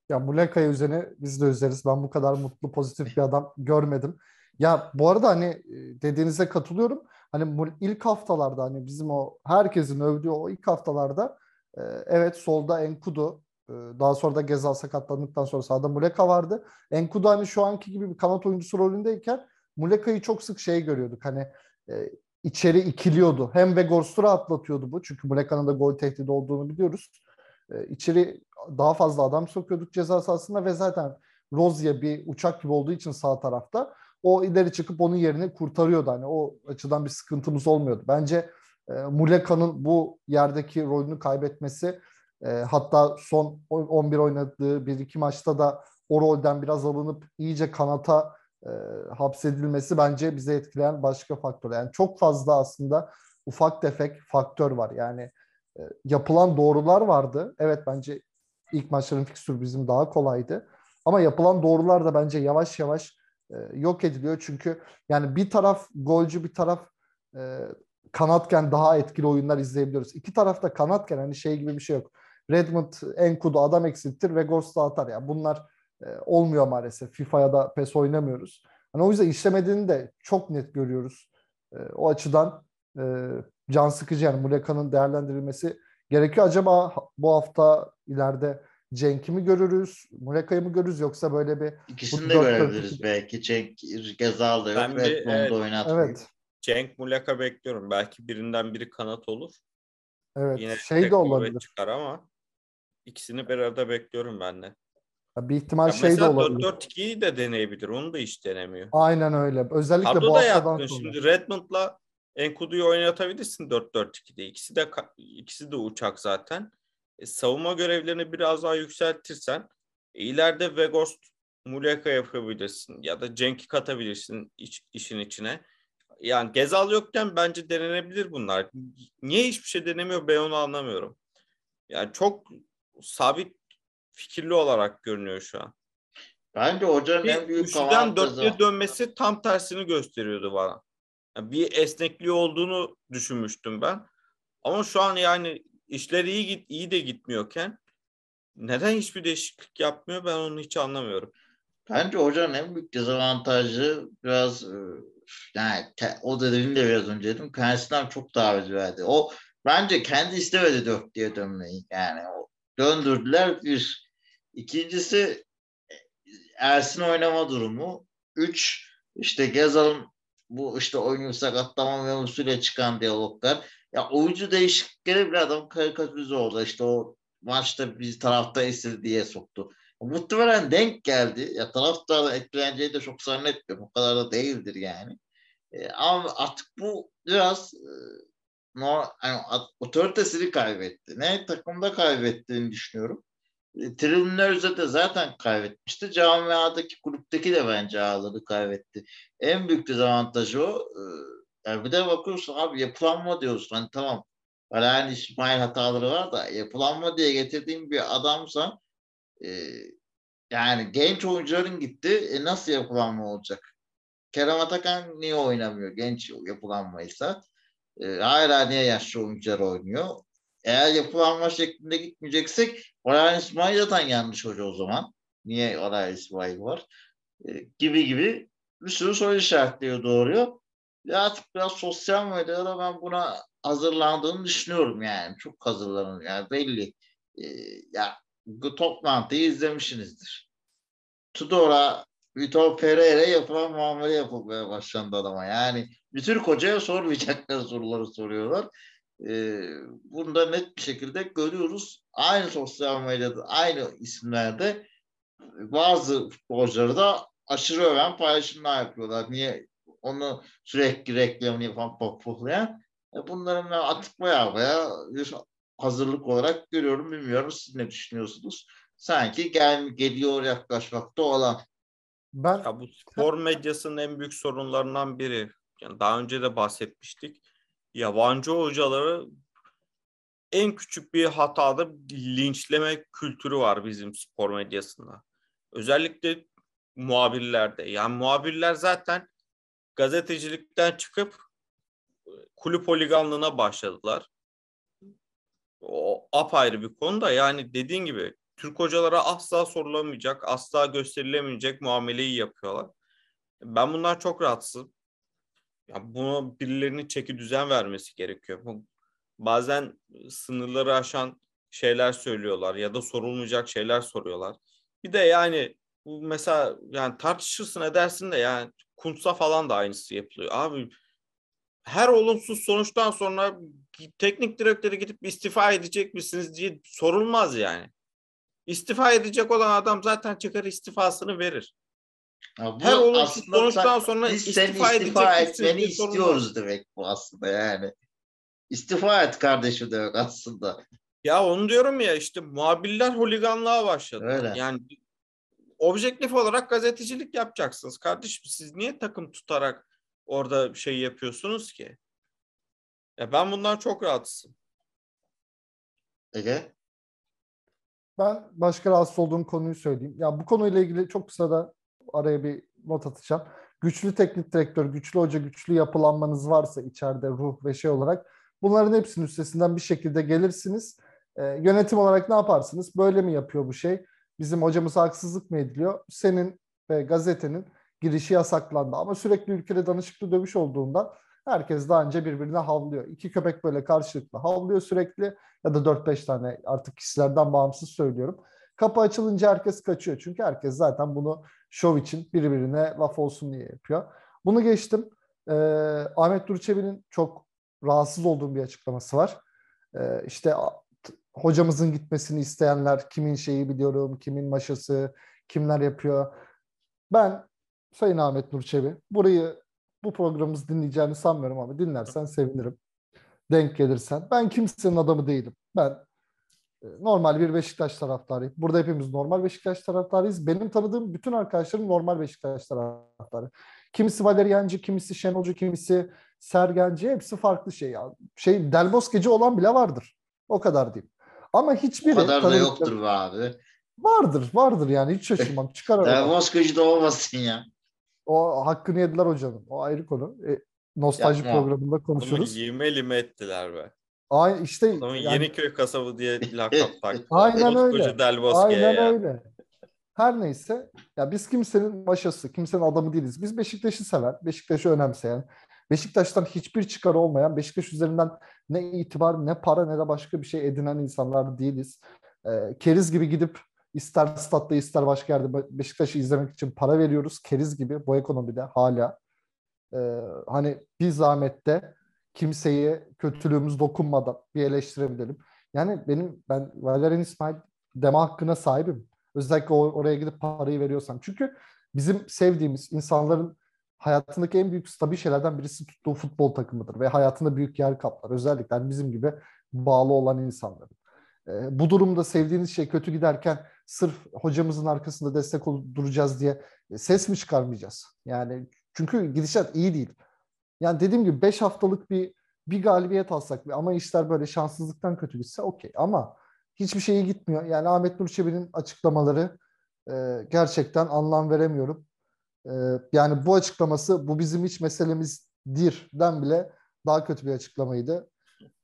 Speaker 3: Ya Muleka'ya üzerine biz de üzeriz. Ben bu kadar mutlu, pozitif bir adam görmedim. Ya bu arada hani e, dediğinize katılıyorum. Hani bu ilk haftalarda hani bizim o herkesin övdüğü o ilk haftalarda e, evet solda Enkudu e, daha sonra da Gezal sakatlandıktan sonra sağda Muleka vardı. Enkudu hani şu anki gibi bir kanat oyuncusu rolündeyken Muleka'yı çok sık şey görüyorduk. Hani içeri ikiliyordu. Hem Vegors'u rahatlatıyordu bu. Çünkü Muleka'nın da gol tehdidi olduğunu biliyoruz. E, içeri daha fazla adam sokuyorduk ceza sahasında ve zaten Rozier bir uçak gibi olduğu için sağ tarafta o ileri çıkıp onun yerini kurtarıyordu. Hani o açıdan bir sıkıntımız olmuyordu. Bence e, Muleka'nın bu yerdeki rolünü kaybetmesi e, hatta son 11 oynadığı bir iki maçta da o rolden biraz alınıp iyice kanata e, hapsedilmesi bence bize etkileyen başka faktör. Yani çok fazla aslında ufak tefek faktör var. Yani e, yapılan doğrular vardı. Evet bence ilk maçların fikstürü bizim daha kolaydı. Ama yapılan doğrular da bence yavaş yavaş e, yok ediliyor. Çünkü yani bir taraf golcü bir taraf e, kanatken daha etkili oyunlar izleyebiliyoruz. İki tarafta kanatken hani şey gibi bir şey yok. Redmond Enkudu adam eksiltir ve Ghost'u atar. Yani bunlar e, olmuyor maalesef. FIFA'ya da PES oynamıyoruz. Hani o yüzden işlemediğini de çok net görüyoruz. E, o açıdan e, can sıkıcı yani Muleka'nın değerlendirilmesi gerekiyor. Acaba bu hafta ileride Cenk'i mi görürüz, Muleka'yı mı görürüz yoksa böyle bir...
Speaker 1: İkisini de görebiliriz belki. Cenk Gezal da yok. Redmond'u evet, oynatmayıp. Evet.
Speaker 2: Cenk Muleka bekliyorum. Belki birinden biri kanat olur.
Speaker 3: Evet. Yine şey de olabilir.
Speaker 2: çıkar ama ikisini bir arada bekliyorum ben de.
Speaker 3: Bir ihtimal ya şey de olabilir.
Speaker 2: 4-4-2'yi de deneyebilir. Onu da hiç denemiyor.
Speaker 3: Aynen öyle. Özellikle
Speaker 2: Kadro
Speaker 3: bu
Speaker 2: da yaptın. Sonra. Şimdi Redmond'la Enkudu'yu oynatabilirsin 4-4-2'de. İkisi de ikisi de uçak zaten. E, savunma görevlerini biraz daha yükseltirsen e, ileride Vegost Muleka yapabilirsin ya da Cenk'i katabilirsin iç, işin içine. Yani Gezal yokken bence denenebilir bunlar. Niye hiçbir şey denemiyor ben onu anlamıyorum. Yani çok sabit fikirli olarak görünüyor şu an.
Speaker 1: Bence hocanın bir en büyük üçlüden
Speaker 2: dörtlüye dönmesi tam tersini gösteriyordu bana. Yani bir esnekliği olduğunu düşünmüştüm ben. Ama şu an yani işler iyi git iyi de gitmiyorken neden hiçbir değişiklik yapmıyor ben onu hiç anlamıyorum.
Speaker 1: Bence hocanın en büyük dezavantajı biraz e, yani te, o dediğini de biraz önce dedim. Kendisinden çok daha verdi. O bence kendi istemedi dört diye dönmeyi. Yani o, döndürdüler bir. İkincisi Ersin oynama durumu. Üç işte Gezal'ın bu işte oyun sakatlama mevzusuyla çıkan diyaloglar. Ya oyuncu değişiklikleri bir adam karikatürize oldu. İşte o maçta bir tarafta istedi diye soktu. Muhtemelen denk geldi. Ya taraftarın etkileneceği de çok zannetmiyorum. O kadar da değildir yani. E, ama artık bu biraz e, no, yani, otoritesini kaybetti. Ne takımda kaybettiğini düşünüyorum. E, Tribünler de zaten kaybetmişti. Camiadaki kulüpteki de bence ağları kaybetti. En büyük dezavantajı o. E, yani bir de bakıyorsun abi yapılanma diyorsun. Hani tamam Alain İsmail hataları var da yapılanma diye getirdiğim bir adamsa e, yani genç oyuncuların gitti. E nasıl yapılanma olacak? Kerem Atakan niye oynamıyor genç yapılanmaysa? E, hala niye yaşlı oyuncular oynuyor? Eğer yapılanma şeklinde gitmeyeceksek Alain İsmail zaten yanlış hoca o zaman. Niye Alain İsmail var? E, gibi gibi bir sürü soru işaretliyor doğruyor. Artık biraz sosyal medyada ben buna hazırlandığını düşünüyorum yani. Çok hazırlanıyor yani belli. Ee, ya bu toplantıyı izlemişsinizdir. Tudor'a Vitor Pereira yapılan muamele yapılmaya başlandı adama. Yani bir tür kocaya sormayacakları soruları soruyorlar. Ee, bunu da net bir şekilde görüyoruz. Aynı sosyal medyada, aynı isimlerde bazı futbolcuları da aşırı öven paylaşımlar yapıyorlar. Niye onu sürekli reklamını yapan pohpohlayan e, bunların atık baya baya bir hazırlık olarak görüyorum. Bilmiyorum siz ne düşünüyorsunuz? Sanki gel, geliyor yaklaşmakta olan.
Speaker 2: Ben... Ya bu spor medyasının en büyük sorunlarından biri. Yani daha önce de bahsetmiştik. Yabancı hocaları en küçük bir hatada linçleme kültürü var bizim spor medyasında. Özellikle muhabirlerde. Yani muhabirler zaten gazetecilikten çıkıp kulüp holiganlığına başladılar. O apayrı bir konu da yani dediğin gibi Türk hocalara asla sorulamayacak, asla gösterilemeyecek muameleyi yapıyorlar. Ben bunlar çok rahatsızım. Ya bunu birilerinin çeki düzen vermesi gerekiyor. Bazen sınırları aşan şeyler söylüyorlar ya da sorulmayacak şeyler soruyorlar. Bir de yani bu mesela yani tartışırsın edersin de yani Kuntz'a falan da aynısı yapılıyor. Abi her olumsuz sonuçtan sonra teknik direktöre gidip istifa edecek misiniz diye sorulmaz yani. İstifa edecek olan adam zaten çıkar istifasını verir.
Speaker 1: Ya bu
Speaker 2: Her olumsuz sonuçtan sonra
Speaker 1: biz
Speaker 2: istifa
Speaker 1: istifa etmeni istiyoruz demek bu aslında yani. İstifa et kardeşim demek aslında.
Speaker 2: Ya onu diyorum ya işte muhabirler holiganlığa başladı.
Speaker 1: Öyle.
Speaker 2: Yani objektif olarak gazetecilik yapacaksınız. Kardeşim siz niye takım tutarak orada şey yapıyorsunuz ki? Ya ben bundan çok rahatsızım.
Speaker 1: Ege?
Speaker 3: Ben başka rahatsız olduğum konuyu söyleyeyim. Ya bu konuyla ilgili çok kısa da araya bir not atacağım. Güçlü teknik direktör, güçlü hoca, güçlü yapılanmanız varsa içeride ruh ve şey olarak bunların hepsinin üstesinden bir şekilde gelirsiniz. Ee, yönetim olarak ne yaparsınız? Böyle mi yapıyor bu şey? Bizim hocamıza haksızlık mı ediliyor? Senin ve gazetenin girişi yasaklandı. Ama sürekli ülkede danışıklı dövüş olduğundan herkes daha önce birbirine havlıyor. İki köpek böyle karşılıklı havlıyor sürekli ya da 4-5 tane artık kişilerden bağımsız söylüyorum. Kapı açılınca herkes kaçıyor. Çünkü herkes zaten bunu şov için birbirine laf olsun diye yapıyor. Bunu geçtim. Ee, Ahmet Durçevi'nin çok rahatsız olduğum bir açıklaması var. Ee, işte hocamızın gitmesini isteyenler kimin şeyi biliyorum, kimin maşası, kimler yapıyor. Ben Sayın Ahmet Nurçevi burayı bu programımızı dinleyeceğini sanmıyorum ama dinlersen sevinirim. Denk gelirsen. Ben kimsenin adamı değilim. Ben e, normal bir Beşiktaş taraftarıyım. Burada hepimiz normal Beşiktaş taraftarıyız. Benim tanıdığım bütün arkadaşlarım normal Beşiktaş taraftarı. Kimisi Valeriancı, kimisi Şenolcu, kimisi Sergenci. Hepsi farklı şey. Şey Del olan bile vardır. O kadar diyeyim. Ama
Speaker 1: O
Speaker 3: hiçbiri
Speaker 1: kadar da yoktur be abi.
Speaker 3: Vardır, vardır yani hiç şaşırmam. Çıkar aradan.
Speaker 1: Dervoskacı da olmasın ya.
Speaker 3: O hakkını yediler hocanın. O ayrı konu. E, nostalji
Speaker 1: Yapma.
Speaker 3: programında konuşuruz.
Speaker 2: lime lime ettiler be.
Speaker 3: Ay işte
Speaker 2: Adamın
Speaker 3: yani-
Speaker 2: Yeniköy kasabı diye lakap taktı.
Speaker 3: Aynen öyle.
Speaker 2: Koskoca Del Bosque'ye
Speaker 3: Aynen
Speaker 2: ya.
Speaker 3: öyle. Her neyse ya biz kimsenin maşası, kimsenin adamı değiliz. Biz Beşiktaş'ı seven, Beşiktaş'ı önemseyen, Beşiktaş'tan hiçbir çıkarı olmayan, Beşiktaş üzerinden ne itibar, ne para, ne de başka bir şey edinen insanlar değiliz. Ee, keriz gibi gidip ister statta ister başka yerde Be- Beşiktaş'ı izlemek için para veriyoruz. Keriz gibi bu ekonomide hala. Ee, hani bir zahmette kimseye kötülüğümüz dokunmadan bir eleştirebilelim. Yani benim ben Valerian İsmail deme hakkına sahibim. Özellikle o- oraya gidip parayı veriyorsam. Çünkü bizim sevdiğimiz insanların hayatındaki en büyük stabil şeylerden birisi tuttuğu futbol takımıdır ve hayatında büyük yer kaplar. Özellikle hani bizim gibi bağlı olan insanların. Ee, bu durumda sevdiğiniz şey kötü giderken sırf hocamızın arkasında destek duracağız diye e, ses mi çıkarmayacağız? Yani çünkü gidişat iyi değil. Yani dediğim gibi 5 haftalık bir bir galibiyet alsak ama işler böyle şanssızlıktan kötü gitse okey ama hiçbir şey iyi gitmiyor. Yani Ahmet Nur Çebi'nin açıklamaları e, gerçekten anlam veremiyorum. E, yani bu açıklaması bu bizim hiç meselemizdirden bile daha kötü bir açıklamaydı.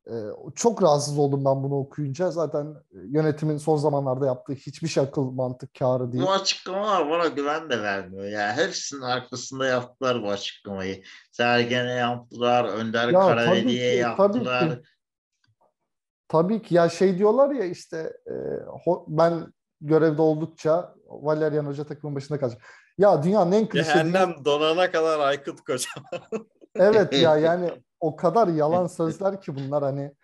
Speaker 3: E, çok rahatsız oldum ben bunu okuyunca. Zaten yönetimin son zamanlarda yaptığı hiçbir şey akıl mantık kârı değil.
Speaker 1: Bu açıklamalar bana güven de vermiyor. Ya hepsinin arkasında yaptılar bu açıklamayı. Sergen'e yaptılar, Önder
Speaker 3: Ya
Speaker 1: Karaveli'ye
Speaker 3: ki, tabii
Speaker 1: yaptılar.
Speaker 3: ki. Tabii ki ya şey diyorlar ya işte e, ben görevde oldukça Valerian Hoca takımın başında kalacak. Ya dünyanın en klişe
Speaker 2: Cehennem donana kadar Aykut Koca.
Speaker 3: Evet ya yani o kadar yalan sözler ki bunlar hani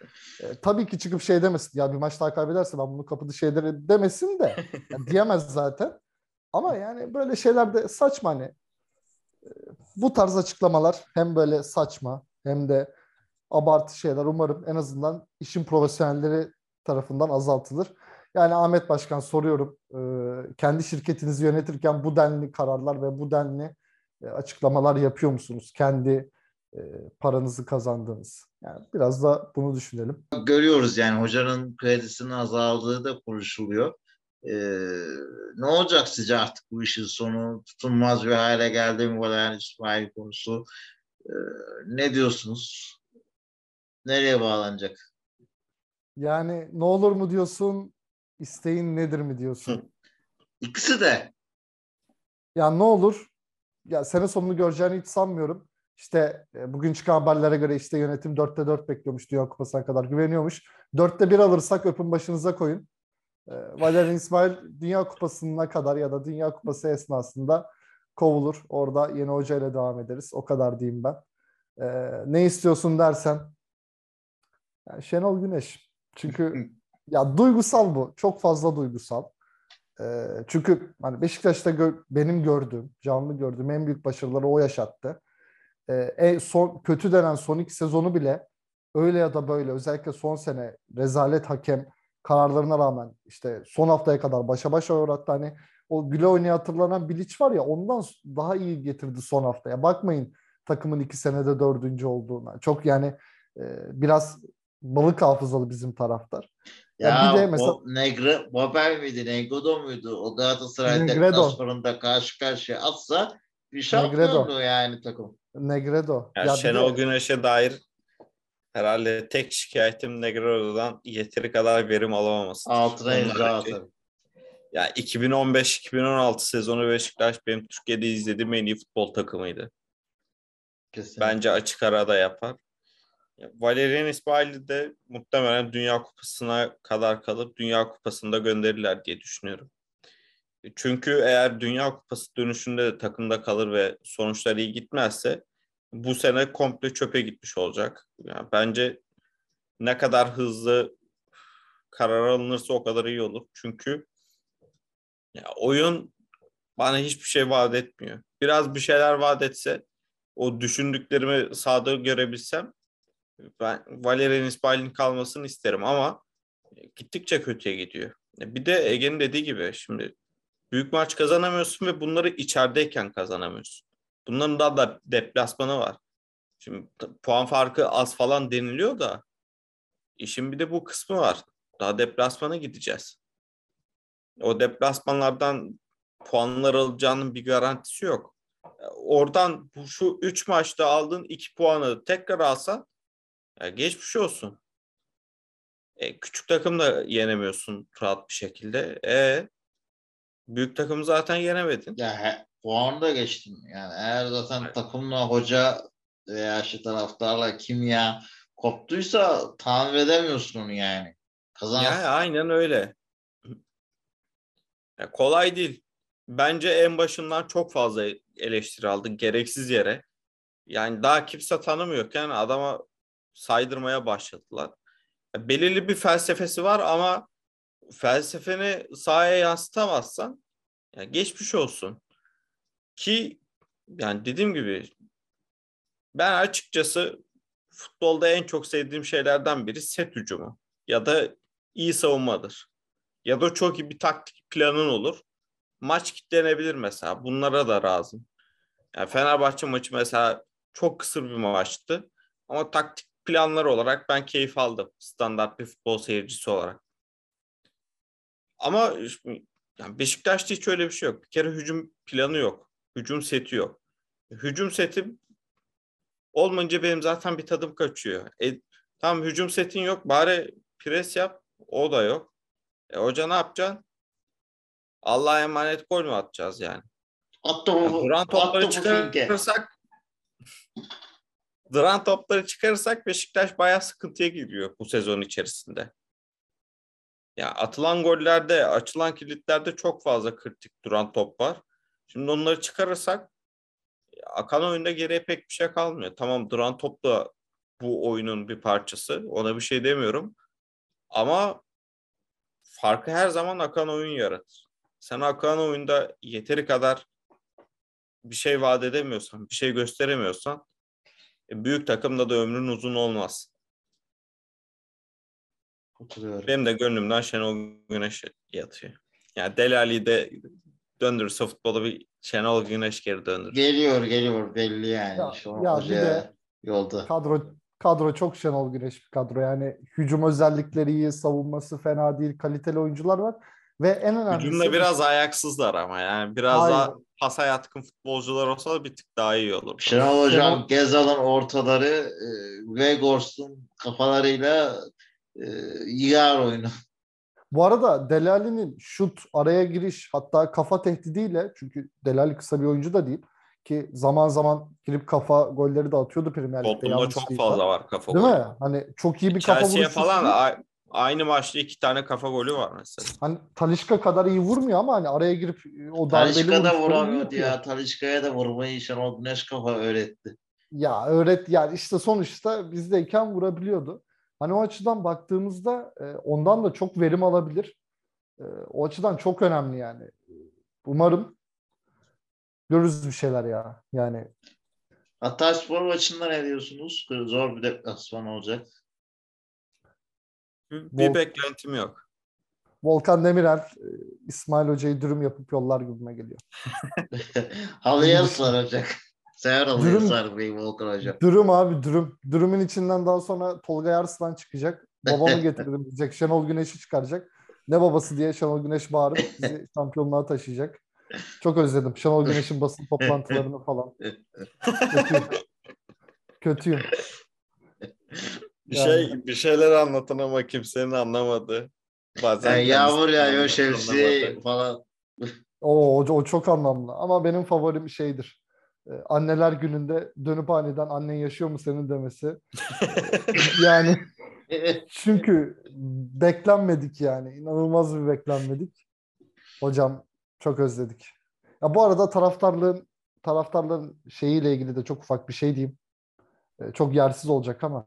Speaker 3: e, tabii ki çıkıp şey demesin ya bir maç daha kaybederse ben bunu kapı dışı ederim demesin de ya diyemez zaten. Ama yani böyle şeyler de saçma hani E, bu tarz açıklamalar hem böyle saçma hem de abartı şeyler umarım en azından işin profesyonelleri tarafından azaltılır. Yani Ahmet Başkan soruyorum e, kendi şirketinizi yönetirken bu denli kararlar ve bu denli e, açıklamalar yapıyor musunuz? Kendi e, paranızı kazandığınız. Yani biraz da bunu düşünelim.
Speaker 1: Görüyoruz yani hocanın kredisinin azaldığı da konuşuluyor. Ee, ne olacak sizce artık bu işin sonu? Tutunmaz bir hale geldi mi Valerian İsmail konusu? Ee, ne diyorsunuz? Nereye bağlanacak?
Speaker 3: Yani ne olur mu diyorsun, isteğin nedir mi diyorsun?
Speaker 1: İkisi de.
Speaker 3: Ya ne olur? Ya sene sonunu göreceğini hiç sanmıyorum. İşte e, bugün çıkan haberlere göre işte yönetim 4'te 4 bekliyormuş Dünya Kupası'na kadar güveniyormuş. 4'te 1 alırsak öpün başınıza koyun. E, Valerian İsmail Dünya Kupası'na kadar ya da Dünya Kupası esnasında kovulur. Orada yeni hocayla devam ederiz. O kadar diyeyim ben. E, ne istiyorsun dersen yani Şenol Güneş. Çünkü ya duygusal bu. Çok fazla duygusal. Ee, çünkü hani Beşiktaş'ta gö- benim gördüğüm, canlı gördüğüm en büyük başarıları o yaşattı. Ee, en son kötü denen son iki sezonu bile öyle ya da böyle özellikle son sene rezalet hakem kararlarına rağmen işte son haftaya kadar başa başa uğrattı. Hani o güle oynaya hatırlanan Bilic var ya ondan daha iyi getirdi son haftaya. Bakmayın takımın iki senede dördüncü olduğuna. Çok yani e, biraz balık hafızalı bizim taraftar.
Speaker 1: Ya,
Speaker 3: Ya bir de mesela-
Speaker 1: o Negre, Babel miydi, Negredo muydu? O Galatasaray
Speaker 3: Negredo.
Speaker 1: deplasmanında karşı karşıya atsa bir şampiyondu yani takım.
Speaker 3: Negredo.
Speaker 2: Yani
Speaker 3: Ya
Speaker 2: Şenol
Speaker 3: de-
Speaker 2: Güneş'e dair herhalde tek şikayetim Negredo'dan yeteri kadar verim alamaması.
Speaker 1: Altına imza.
Speaker 2: Ya 2015-2016 sezonu Beşiktaş benim Türkiye'de izlediğim en iyi futbol takımıydı.
Speaker 1: Kesinlikle.
Speaker 2: Bence açık ara da yapar. Valerian İsmail'i de muhtemelen Dünya Kupası'na kadar kalıp Dünya Kupası'nda gönderirler diye düşünüyorum. Çünkü eğer Dünya Kupası dönüşünde de takımda kalır ve sonuçlar iyi gitmezse bu sene komple çöpe gitmiş olacak. Yani bence ne kadar hızlı karar alınırsa o kadar iyi olur. Çünkü ya oyun bana hiçbir şey vaat etmiyor. Biraz bir şeyler vaat etse o düşündüklerimi sahada görebilsem ben Valerian İsmail'in kalmasını isterim ama gittikçe kötüye gidiyor. Bir de Ege'nin dediği gibi şimdi büyük maç kazanamıyorsun ve bunları içerideyken kazanamıyorsun. Bunların daha da deplasmanı var. Şimdi puan farkı az falan deniliyor da işin bir de bu kısmı var. Daha deplasmana gideceğiz. O deplasmanlardan puanlar alacağının bir garantisi yok. Oradan bu şu 3 maçta aldığın 2 puanı tekrar alsan ya geçmiş olsun. E, küçük takım da yenemiyorsun rahat bir şekilde. E büyük takımı zaten yenemedin.
Speaker 1: Ya he, puan da geçtim. Yani eğer zaten
Speaker 2: Evet.
Speaker 1: takımla hoca veya işte taraftarla kimya koptuysa tamir edemiyorsun onu yani. Kazan
Speaker 2: Yani aynen öyle. Ya kolay değil. Bence en başından çok fazla eleştiri aldı gereksiz yere. Yani daha kimse tanımıyorken adama saydırmaya başladılar. Belirli bir felsefesi var ama felsefeni sahaya yansıtamazsan ya geçmiş olsun. Ki yani dediğim gibi ben açıkçası futbolda en çok sevdiğim şeylerden biri set hücumu ya da iyi savunmadır. Ya da çok iyi bir taktik planın olur. Maç kitlenebilir mesela. Bunlara da razım. Yani Fenerbahçe maçı mesela çok kısır bir maçtı. Ama taktik planları olarak ben keyif aldım. Standart bir futbol seyircisi olarak. Ama yani Beşiktaş'ta hiç öyle bir şey yok. Bir kere hücum planı yok. Hücum seti yok. Hücum seti olmayınca benim zaten bir tadım kaçıyor. E, tamam hücum setin yok. Bari pres yap. O da yok. E hoca ne yapacaksın? Allah'a emanet gol mü atacağız yani?
Speaker 1: attı
Speaker 2: Yani
Speaker 1: bu,
Speaker 2: duran topları çıkarırsak duran topları çıkarırsak Beşiktaş bayağı sıkıntıya giriyor bu sezon içerisinde. Ya atılan gollerde, açılan kilitlerde çok fazla kritik duran top var. Şimdi onları çıkarırsak akan oyunda geriye pek bir şey kalmıyor. Tamam duran top da bu oyunun bir parçası. Ona bir şey demiyorum. Ama farkı her zaman akan oyun yaratır. Sen akan oyunda yeteri kadar bir şey vaat edemiyorsan, bir şey gösteremiyorsan büyük takımda da ömrün uzun olmaz.
Speaker 1: Katılıyorum.
Speaker 2: Benim de gönlümden Şenol Güneş yatıyor. Yani Delali'yi de döndürürse futbola bir Şenol Güneş geri döndürür.
Speaker 1: Geliyor geliyor belli yani.
Speaker 3: Ya-
Speaker 1: Şu
Speaker 3: ya bir de-
Speaker 1: yolda.
Speaker 3: Kadro kadro çok Şenol Güneş bir kadro. Yani hücum özellikleri iyi, savunması fena değil, kaliteli oyuncular var. Ve en önemlisi
Speaker 2: Hücumda biraz ayaksızlar ama yani biraz
Speaker 3: Hayır.
Speaker 2: daha pasa yatkın futbolcular olsa da bir tık daha iyi olur.
Speaker 1: Şenol Hocam
Speaker 3: Şenol-
Speaker 1: Gezal'ın ortaları e, Vegors'un kafalarıyla e, yığar oyunu.
Speaker 3: Bu arada Delali'nin şut, araya giriş hatta kafa tehdidiyle çünkü Delali kısa bir oyuncu da değil ki zaman zaman girip kafa golleri de atıyordu Premier Lig'de.
Speaker 2: Tottenham'da
Speaker 3: yanlış
Speaker 2: çok fazla var kafa
Speaker 3: Değil
Speaker 2: golü.
Speaker 3: mi? Hani çok iyi bir kafa
Speaker 2: Chelsea'ye
Speaker 3: vuruşu.
Speaker 2: falan aynı maçta iki tane kafa golü var mesela.
Speaker 3: Hani Talişka kadar iyi vurmuyor ama hani araya girip o darbeli
Speaker 1: Talişka da vuramıyordu
Speaker 3: yapıyor.
Speaker 1: ya. Talişka'ya da vurmayı Şenol Güneş kafa öğretti.
Speaker 3: Ya öğret yani işte sonuçta bizdeyken vurabiliyordu. Hani o açıdan baktığımızda e, ondan da çok verim alabilir. E, o açıdan çok önemli yani. Umarım görürüz bir şeyler ya. Yani
Speaker 1: Hatayspor maçında ne diyorsunuz? Zor bir deplasman olacak.
Speaker 2: Bir
Speaker 3: Vol-
Speaker 2: beklentim yok.
Speaker 3: Volkan Demirel e, İsmail Hoca'yı dürüm yapıp yollar gibime geliyor.
Speaker 1: Halıya saracak. Sever halıyı
Speaker 3: Dürüm-
Speaker 1: sarmayı Volkan Hocam.
Speaker 3: Dürüm abi dürüm. Dürümün içinden daha sonra Tolga Arslan çıkacak. Babamı getiririm diyecek. Şenol Güneş'i çıkaracak. Ne babası diye Şenol Güneş bağırıp bizi şampiyonluğa taşıyacak. Çok özledim. Şenol Güneş'in basın toplantılarını falan. Kötüyüm. Kötüyüm.
Speaker 2: Bir
Speaker 3: Yani.
Speaker 2: şey bir şeyler anlatın ama kimsenin anlamadı. Bazen
Speaker 1: Yani yağmur yağıyor şemsiye falan.
Speaker 3: O, o, o çok anlamlı. Ama benim favorim şeydir. Ee, Anneler gününde dönüp aniden annen yaşıyor mu senin demesi. yani çünkü beklenmedik yani. İnanılmaz bir beklenmedik. Hocam çok özledik. Ya bu arada taraftarlığın taraftarlığın şeyiyle ilgili de çok ufak bir şey diyeyim. Ee, çok yersiz olacak ama.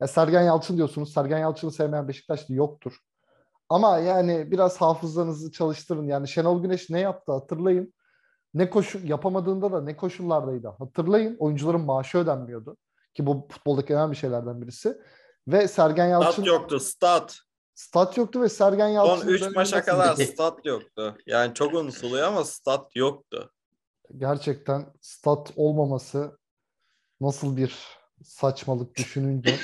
Speaker 3: Ya Sergen Yalçın diyorsunuz. Sergen Yalçın'ı sevmeyen Beşiktaşlı yoktur. Ama yani biraz hafızanızı çalıştırın. Yani Şenol Güneş ne yaptı hatırlayın. Ne koşu yapamadığında da ne koşullardaydı hatırlayın. Oyuncuların maaşı ödenmiyordu. Ki bu futboldaki önemli şeylerden birisi. Ve Sergen Yalçın
Speaker 2: Stat yoktu stat.
Speaker 3: stat yoktu ve Sergen Yalçın
Speaker 2: Son 3
Speaker 3: dönemi
Speaker 2: maça kadar stat yoktu. Yani çok unutuluyor ama stat yoktu.
Speaker 3: gerçekten stat olmaması nasıl bir saçmalık düşününce.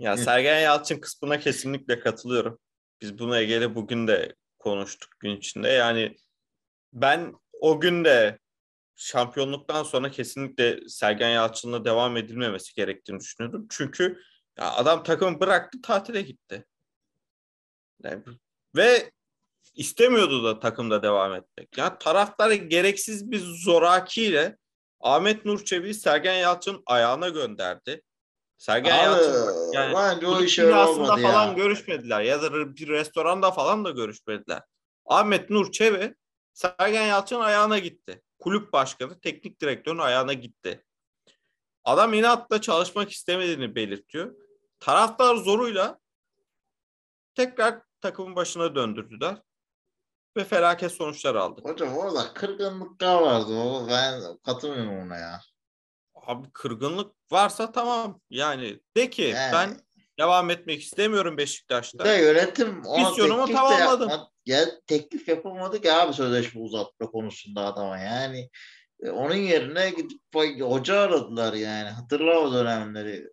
Speaker 2: Ya Sergen Yalçın kısmına kesinlikle katılıyorum. Biz bunu Ege'yle bugün de konuştuk gün içinde. Yani ben o gün de şampiyonluktan sonra kesinlikle Sergen Yalçın'la devam edilmemesi gerektiğini düşünüyordum. Çünkü ya adam takımı bıraktı tatile gitti. Yani, ve istemiyordu da takımda devam etmek. Yani taraftarı gereksiz bir zorakiyle Ahmet Nur Sergen Yalçın ayağına gönderdi. Sergen
Speaker 1: Abi,
Speaker 2: Yalçın yani
Speaker 1: bence o
Speaker 2: kulüp
Speaker 1: iş öyle
Speaker 2: dünyasında
Speaker 1: olmadı
Speaker 2: falan
Speaker 1: ya.
Speaker 2: görüşmediler ya da bir restoranda falan da görüşmediler. Ahmet Nur Çebi Sergen Yalçın ayağına gitti. Kulüp başkanı, teknik direktörün ayağına gitti. Adam inatla çalışmak istemediğini belirtiyor. Taraftar zoruyla tekrar takımın başına döndürdüler ve felaket sonuçlar aldı.
Speaker 1: Hocam orada kırgınlıklar vardı. Ben katılmıyorum ona ya.
Speaker 2: Abi kırgınlık varsa tamam. Yani de ki
Speaker 1: Yani.
Speaker 2: ben devam etmek istemiyorum Beşiktaş'ta.
Speaker 1: De yönetim
Speaker 2: Misyonumu tamamladım.
Speaker 1: yapmadı. Ya, teklif yapamadı ki abi sözleşme uzatma konusunda adama yani. E, onun yerine gidip hoca aradılar yani. Hatırla o dönemleri.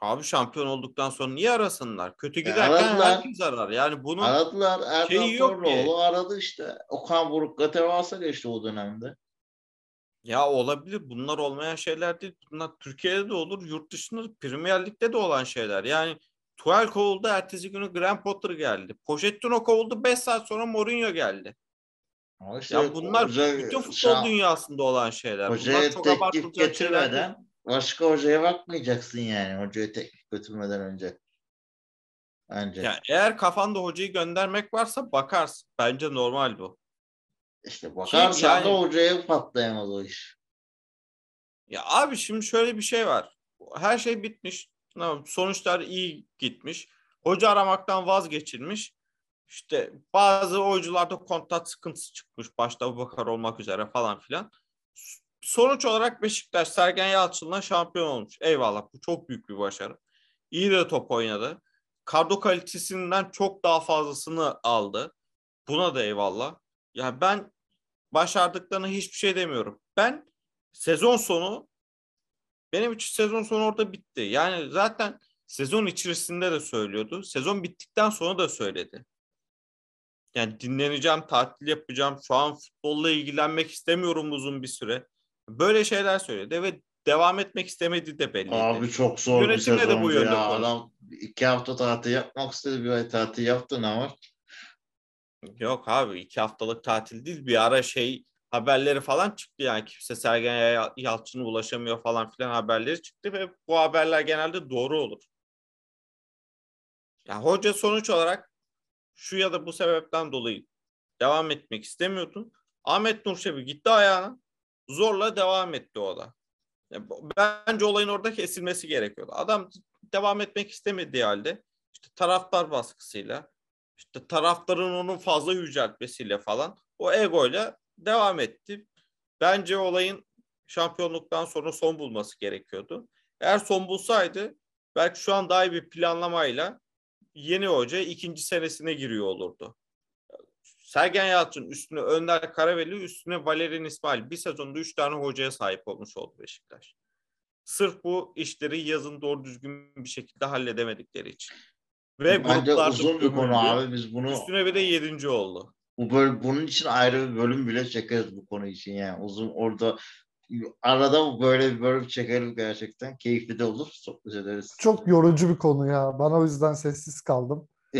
Speaker 2: Abi şampiyon olduktan sonra niye arasınlar? Kötü
Speaker 1: E,
Speaker 2: giderken
Speaker 1: aradılar.
Speaker 2: herkes arar. Yani bunun
Speaker 1: Aradılar. Erdem
Speaker 2: şeyi yok
Speaker 1: Torluoğlu aradı işte. Okan Buruk'la temasa geçti o dönemde.
Speaker 2: Ya olabilir. Bunlar olmayan şeyler değil. Bunlar Türkiye'de de olur. Yurt dışında da, Premier Lig'de de olan şeyler. Yani Tuchel kovuldu. Ertesi günü Graham Potter geldi. Pochettino kovuldu. 5 saat sonra Mourinho geldi.
Speaker 1: Ama işte
Speaker 2: Ya bunlar
Speaker 1: hoca-
Speaker 2: bütün futbol dünyasında olan şeyler. Bunlar
Speaker 1: Hocaya
Speaker 2: çok
Speaker 1: teklif getirmeden başka hocaya bakmayacaksın yani. Hocaya teklif götürmeden önce. Bence.
Speaker 2: Yani eğer kafanda hocayı göndermek varsa bakarsın. Bence normal bu.
Speaker 1: İşte bakarsan
Speaker 2: yani-
Speaker 1: da hocaya patlayamaz o iş.
Speaker 2: Ya abi şimdi şöyle bir şey var. Her şey bitmiş. Sonuçlar iyi gitmiş. Hoca aramaktan vazgeçilmiş. İşte bazı oyuncularda kontrat sıkıntısı çıkmış. Başta Abubakar olmak üzere falan filan. Sonuç olarak Beşiktaş Sergen Yalçın'la şampiyon olmuş. Eyvallah bu çok büyük bir başarı. İyi de top oynadı. Kadro kalitesinden çok daha fazlasını aldı. Buna da eyvallah. Ya ben başardıklarına hiçbir şey demiyorum. Ben sezon sonu benim için sezon sonu orada bitti. Yani zaten sezon içerisinde de söylüyordu. Sezon bittikten sonra da söyledi. Yani dinleneceğim, tatil yapacağım. Şu an futbolla ilgilenmek istemiyorum uzun bir süre. Böyle şeyler söyledi ve devam etmek istemediği de belliydi.
Speaker 1: Abi çok zor bir
Speaker 2: Yönetimle de bu
Speaker 1: ya.
Speaker 2: konuştu.
Speaker 1: Adam iki hafta tatil yapmak istedi. Bir ay tatil yaptı ne var?
Speaker 2: Yok abi iki haftalık tatil değil. Bir ara şey haberleri falan çıktı yani kimse Sergen Yal- Yalçın'a ulaşamıyor falan filan haberleri çıktı ve bu haberler genelde doğru olur. Ya hoca sonuç olarak şu ya da bu sebepten dolayı devam etmek istemiyordu. Ahmet Nurşevi gitti ayağına zorla devam etti o da. Bence olayın orada kesilmesi gerekiyordu. Adam devam etmek istemediği halde işte taraftar baskısıyla işte taraftarın onun fazla yüceltmesiyle falan o egoyla devam etti. Bence olayın şampiyonluktan sonra son bulması gerekiyordu. Eğer son bulsaydı belki şu an daha iyi bir planlamayla yeni hoca ikinci senesine giriyor olurdu. Sergen Yalçın üstüne Önder Karaveli üstüne Valerian İsmail bir sezonda üç tane hocaya sahip olmuş oldu Beşiktaş. Sırf bu işleri yazın doğru düzgün bir şekilde halledemedikleri için. Ve
Speaker 1: Bence
Speaker 2: gruplarda
Speaker 1: uzun bir konu abi. Biz bunu
Speaker 2: Üstüne bir de yedinci oldu.
Speaker 1: bu böl- bunun için ayrı bir bölüm bile çekeriz bu konu için yani. Uzun orada arada böyle bir bölüm çekeriz gerçekten. Keyifli de olur. Sohbet ederiz.
Speaker 3: Çok yorucu bir konu ya. Ben o yüzden sessiz kaldım.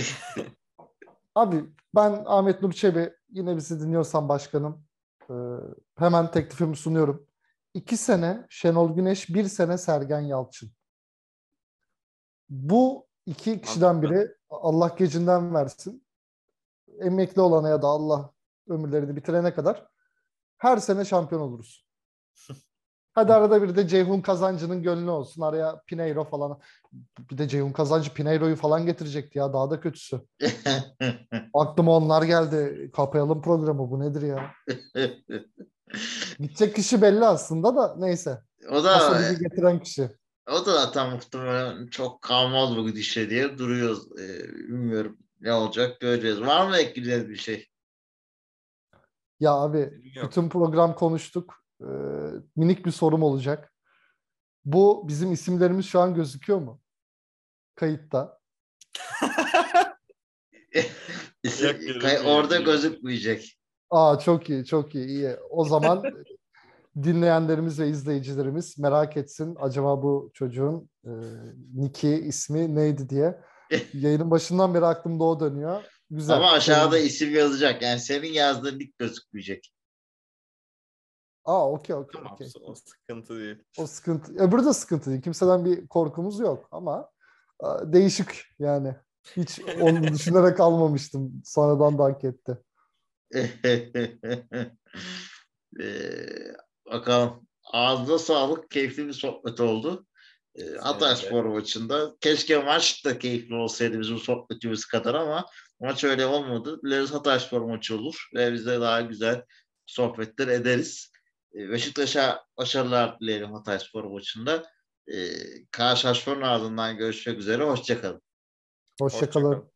Speaker 3: Abi ben Ahmet Nur Çebi yine bizi dinliyorsan başkanım e, hemen teklifimi sunuyorum. İki sene Şenol Güneş, bir sene Sergen Yalçın. Bu iki kişiden biri Allah gecinden versin. Emekli olana ya da Allah ömürlerini bitirene kadar her sene şampiyon oluruz. Hadi arada bir de Ceyhun Kazancı'nın gönlü olsun. Araya Pineiro falan. Bir de Ceyhun Kazancı Pineiro'yu falan getirecekti ya. Daha da kötüsü. Aklıma onlar geldi. Kapayalım programı. Bu nedir ya? Gidecek kişi belli aslında da neyse.
Speaker 1: o da
Speaker 3: getiren kişi.
Speaker 1: O da zaten muhtemelen çok kalmaz bu gidişle diye duruyoruz. Ee, bilmiyorum ne olacak göreceğiz. Var mı ekleyeceğiz bir şey?
Speaker 3: Ya abi
Speaker 2: Yok.
Speaker 3: bütün program konuştuk. Ee, minik bir sorum olacak. Bu bizim isimlerimiz şu an gözüküyor mu? Kayıtta.
Speaker 1: İsim- kay- orada gözükmeyecek.
Speaker 3: Aa çok iyi, çok iyi, iyi. O zaman dinleyenlerimiz ve izleyicilerimiz merak etsin. Acaba bu çocuğun e, Niki ismi neydi diye. Yayının başından beri aklımda o dönüyor. Güzel.
Speaker 1: Ama aşağıda
Speaker 3: Sevindim.
Speaker 1: isim yazacak. Yani senin yazdığın lig gözükmeyecek.
Speaker 3: Aa okey okey
Speaker 2: Tamam,
Speaker 3: okey.
Speaker 2: o sıkıntı değil.
Speaker 3: O sıkıntı. Öbürü de sıkıntı değil. Kimseden bir korkumuz yok ama e, değişik yani. Hiç onu düşünerek almamıştım. Sonradan da hak etti.
Speaker 1: Ee, bakalım. Ağzına sağlık. Keyifli bir sohbet oldu. Ee, Hatay
Speaker 2: de.
Speaker 1: Spor maçında. Keşke maç da keyifli olsaydı bizim sohbetimiz kadar ama maç öyle olmadı. Dileriz Hatay Spor maçı olur ve biz de daha güzel sohbetler ederiz. Ee, Beşiktaş'a başarılar dileyelim Hatay Spor maçında. Ee, karşılaşmanın ardından görüşmek üzere. Hoşçakalın.
Speaker 3: Hoşçakalın.
Speaker 2: Hoşça kalın.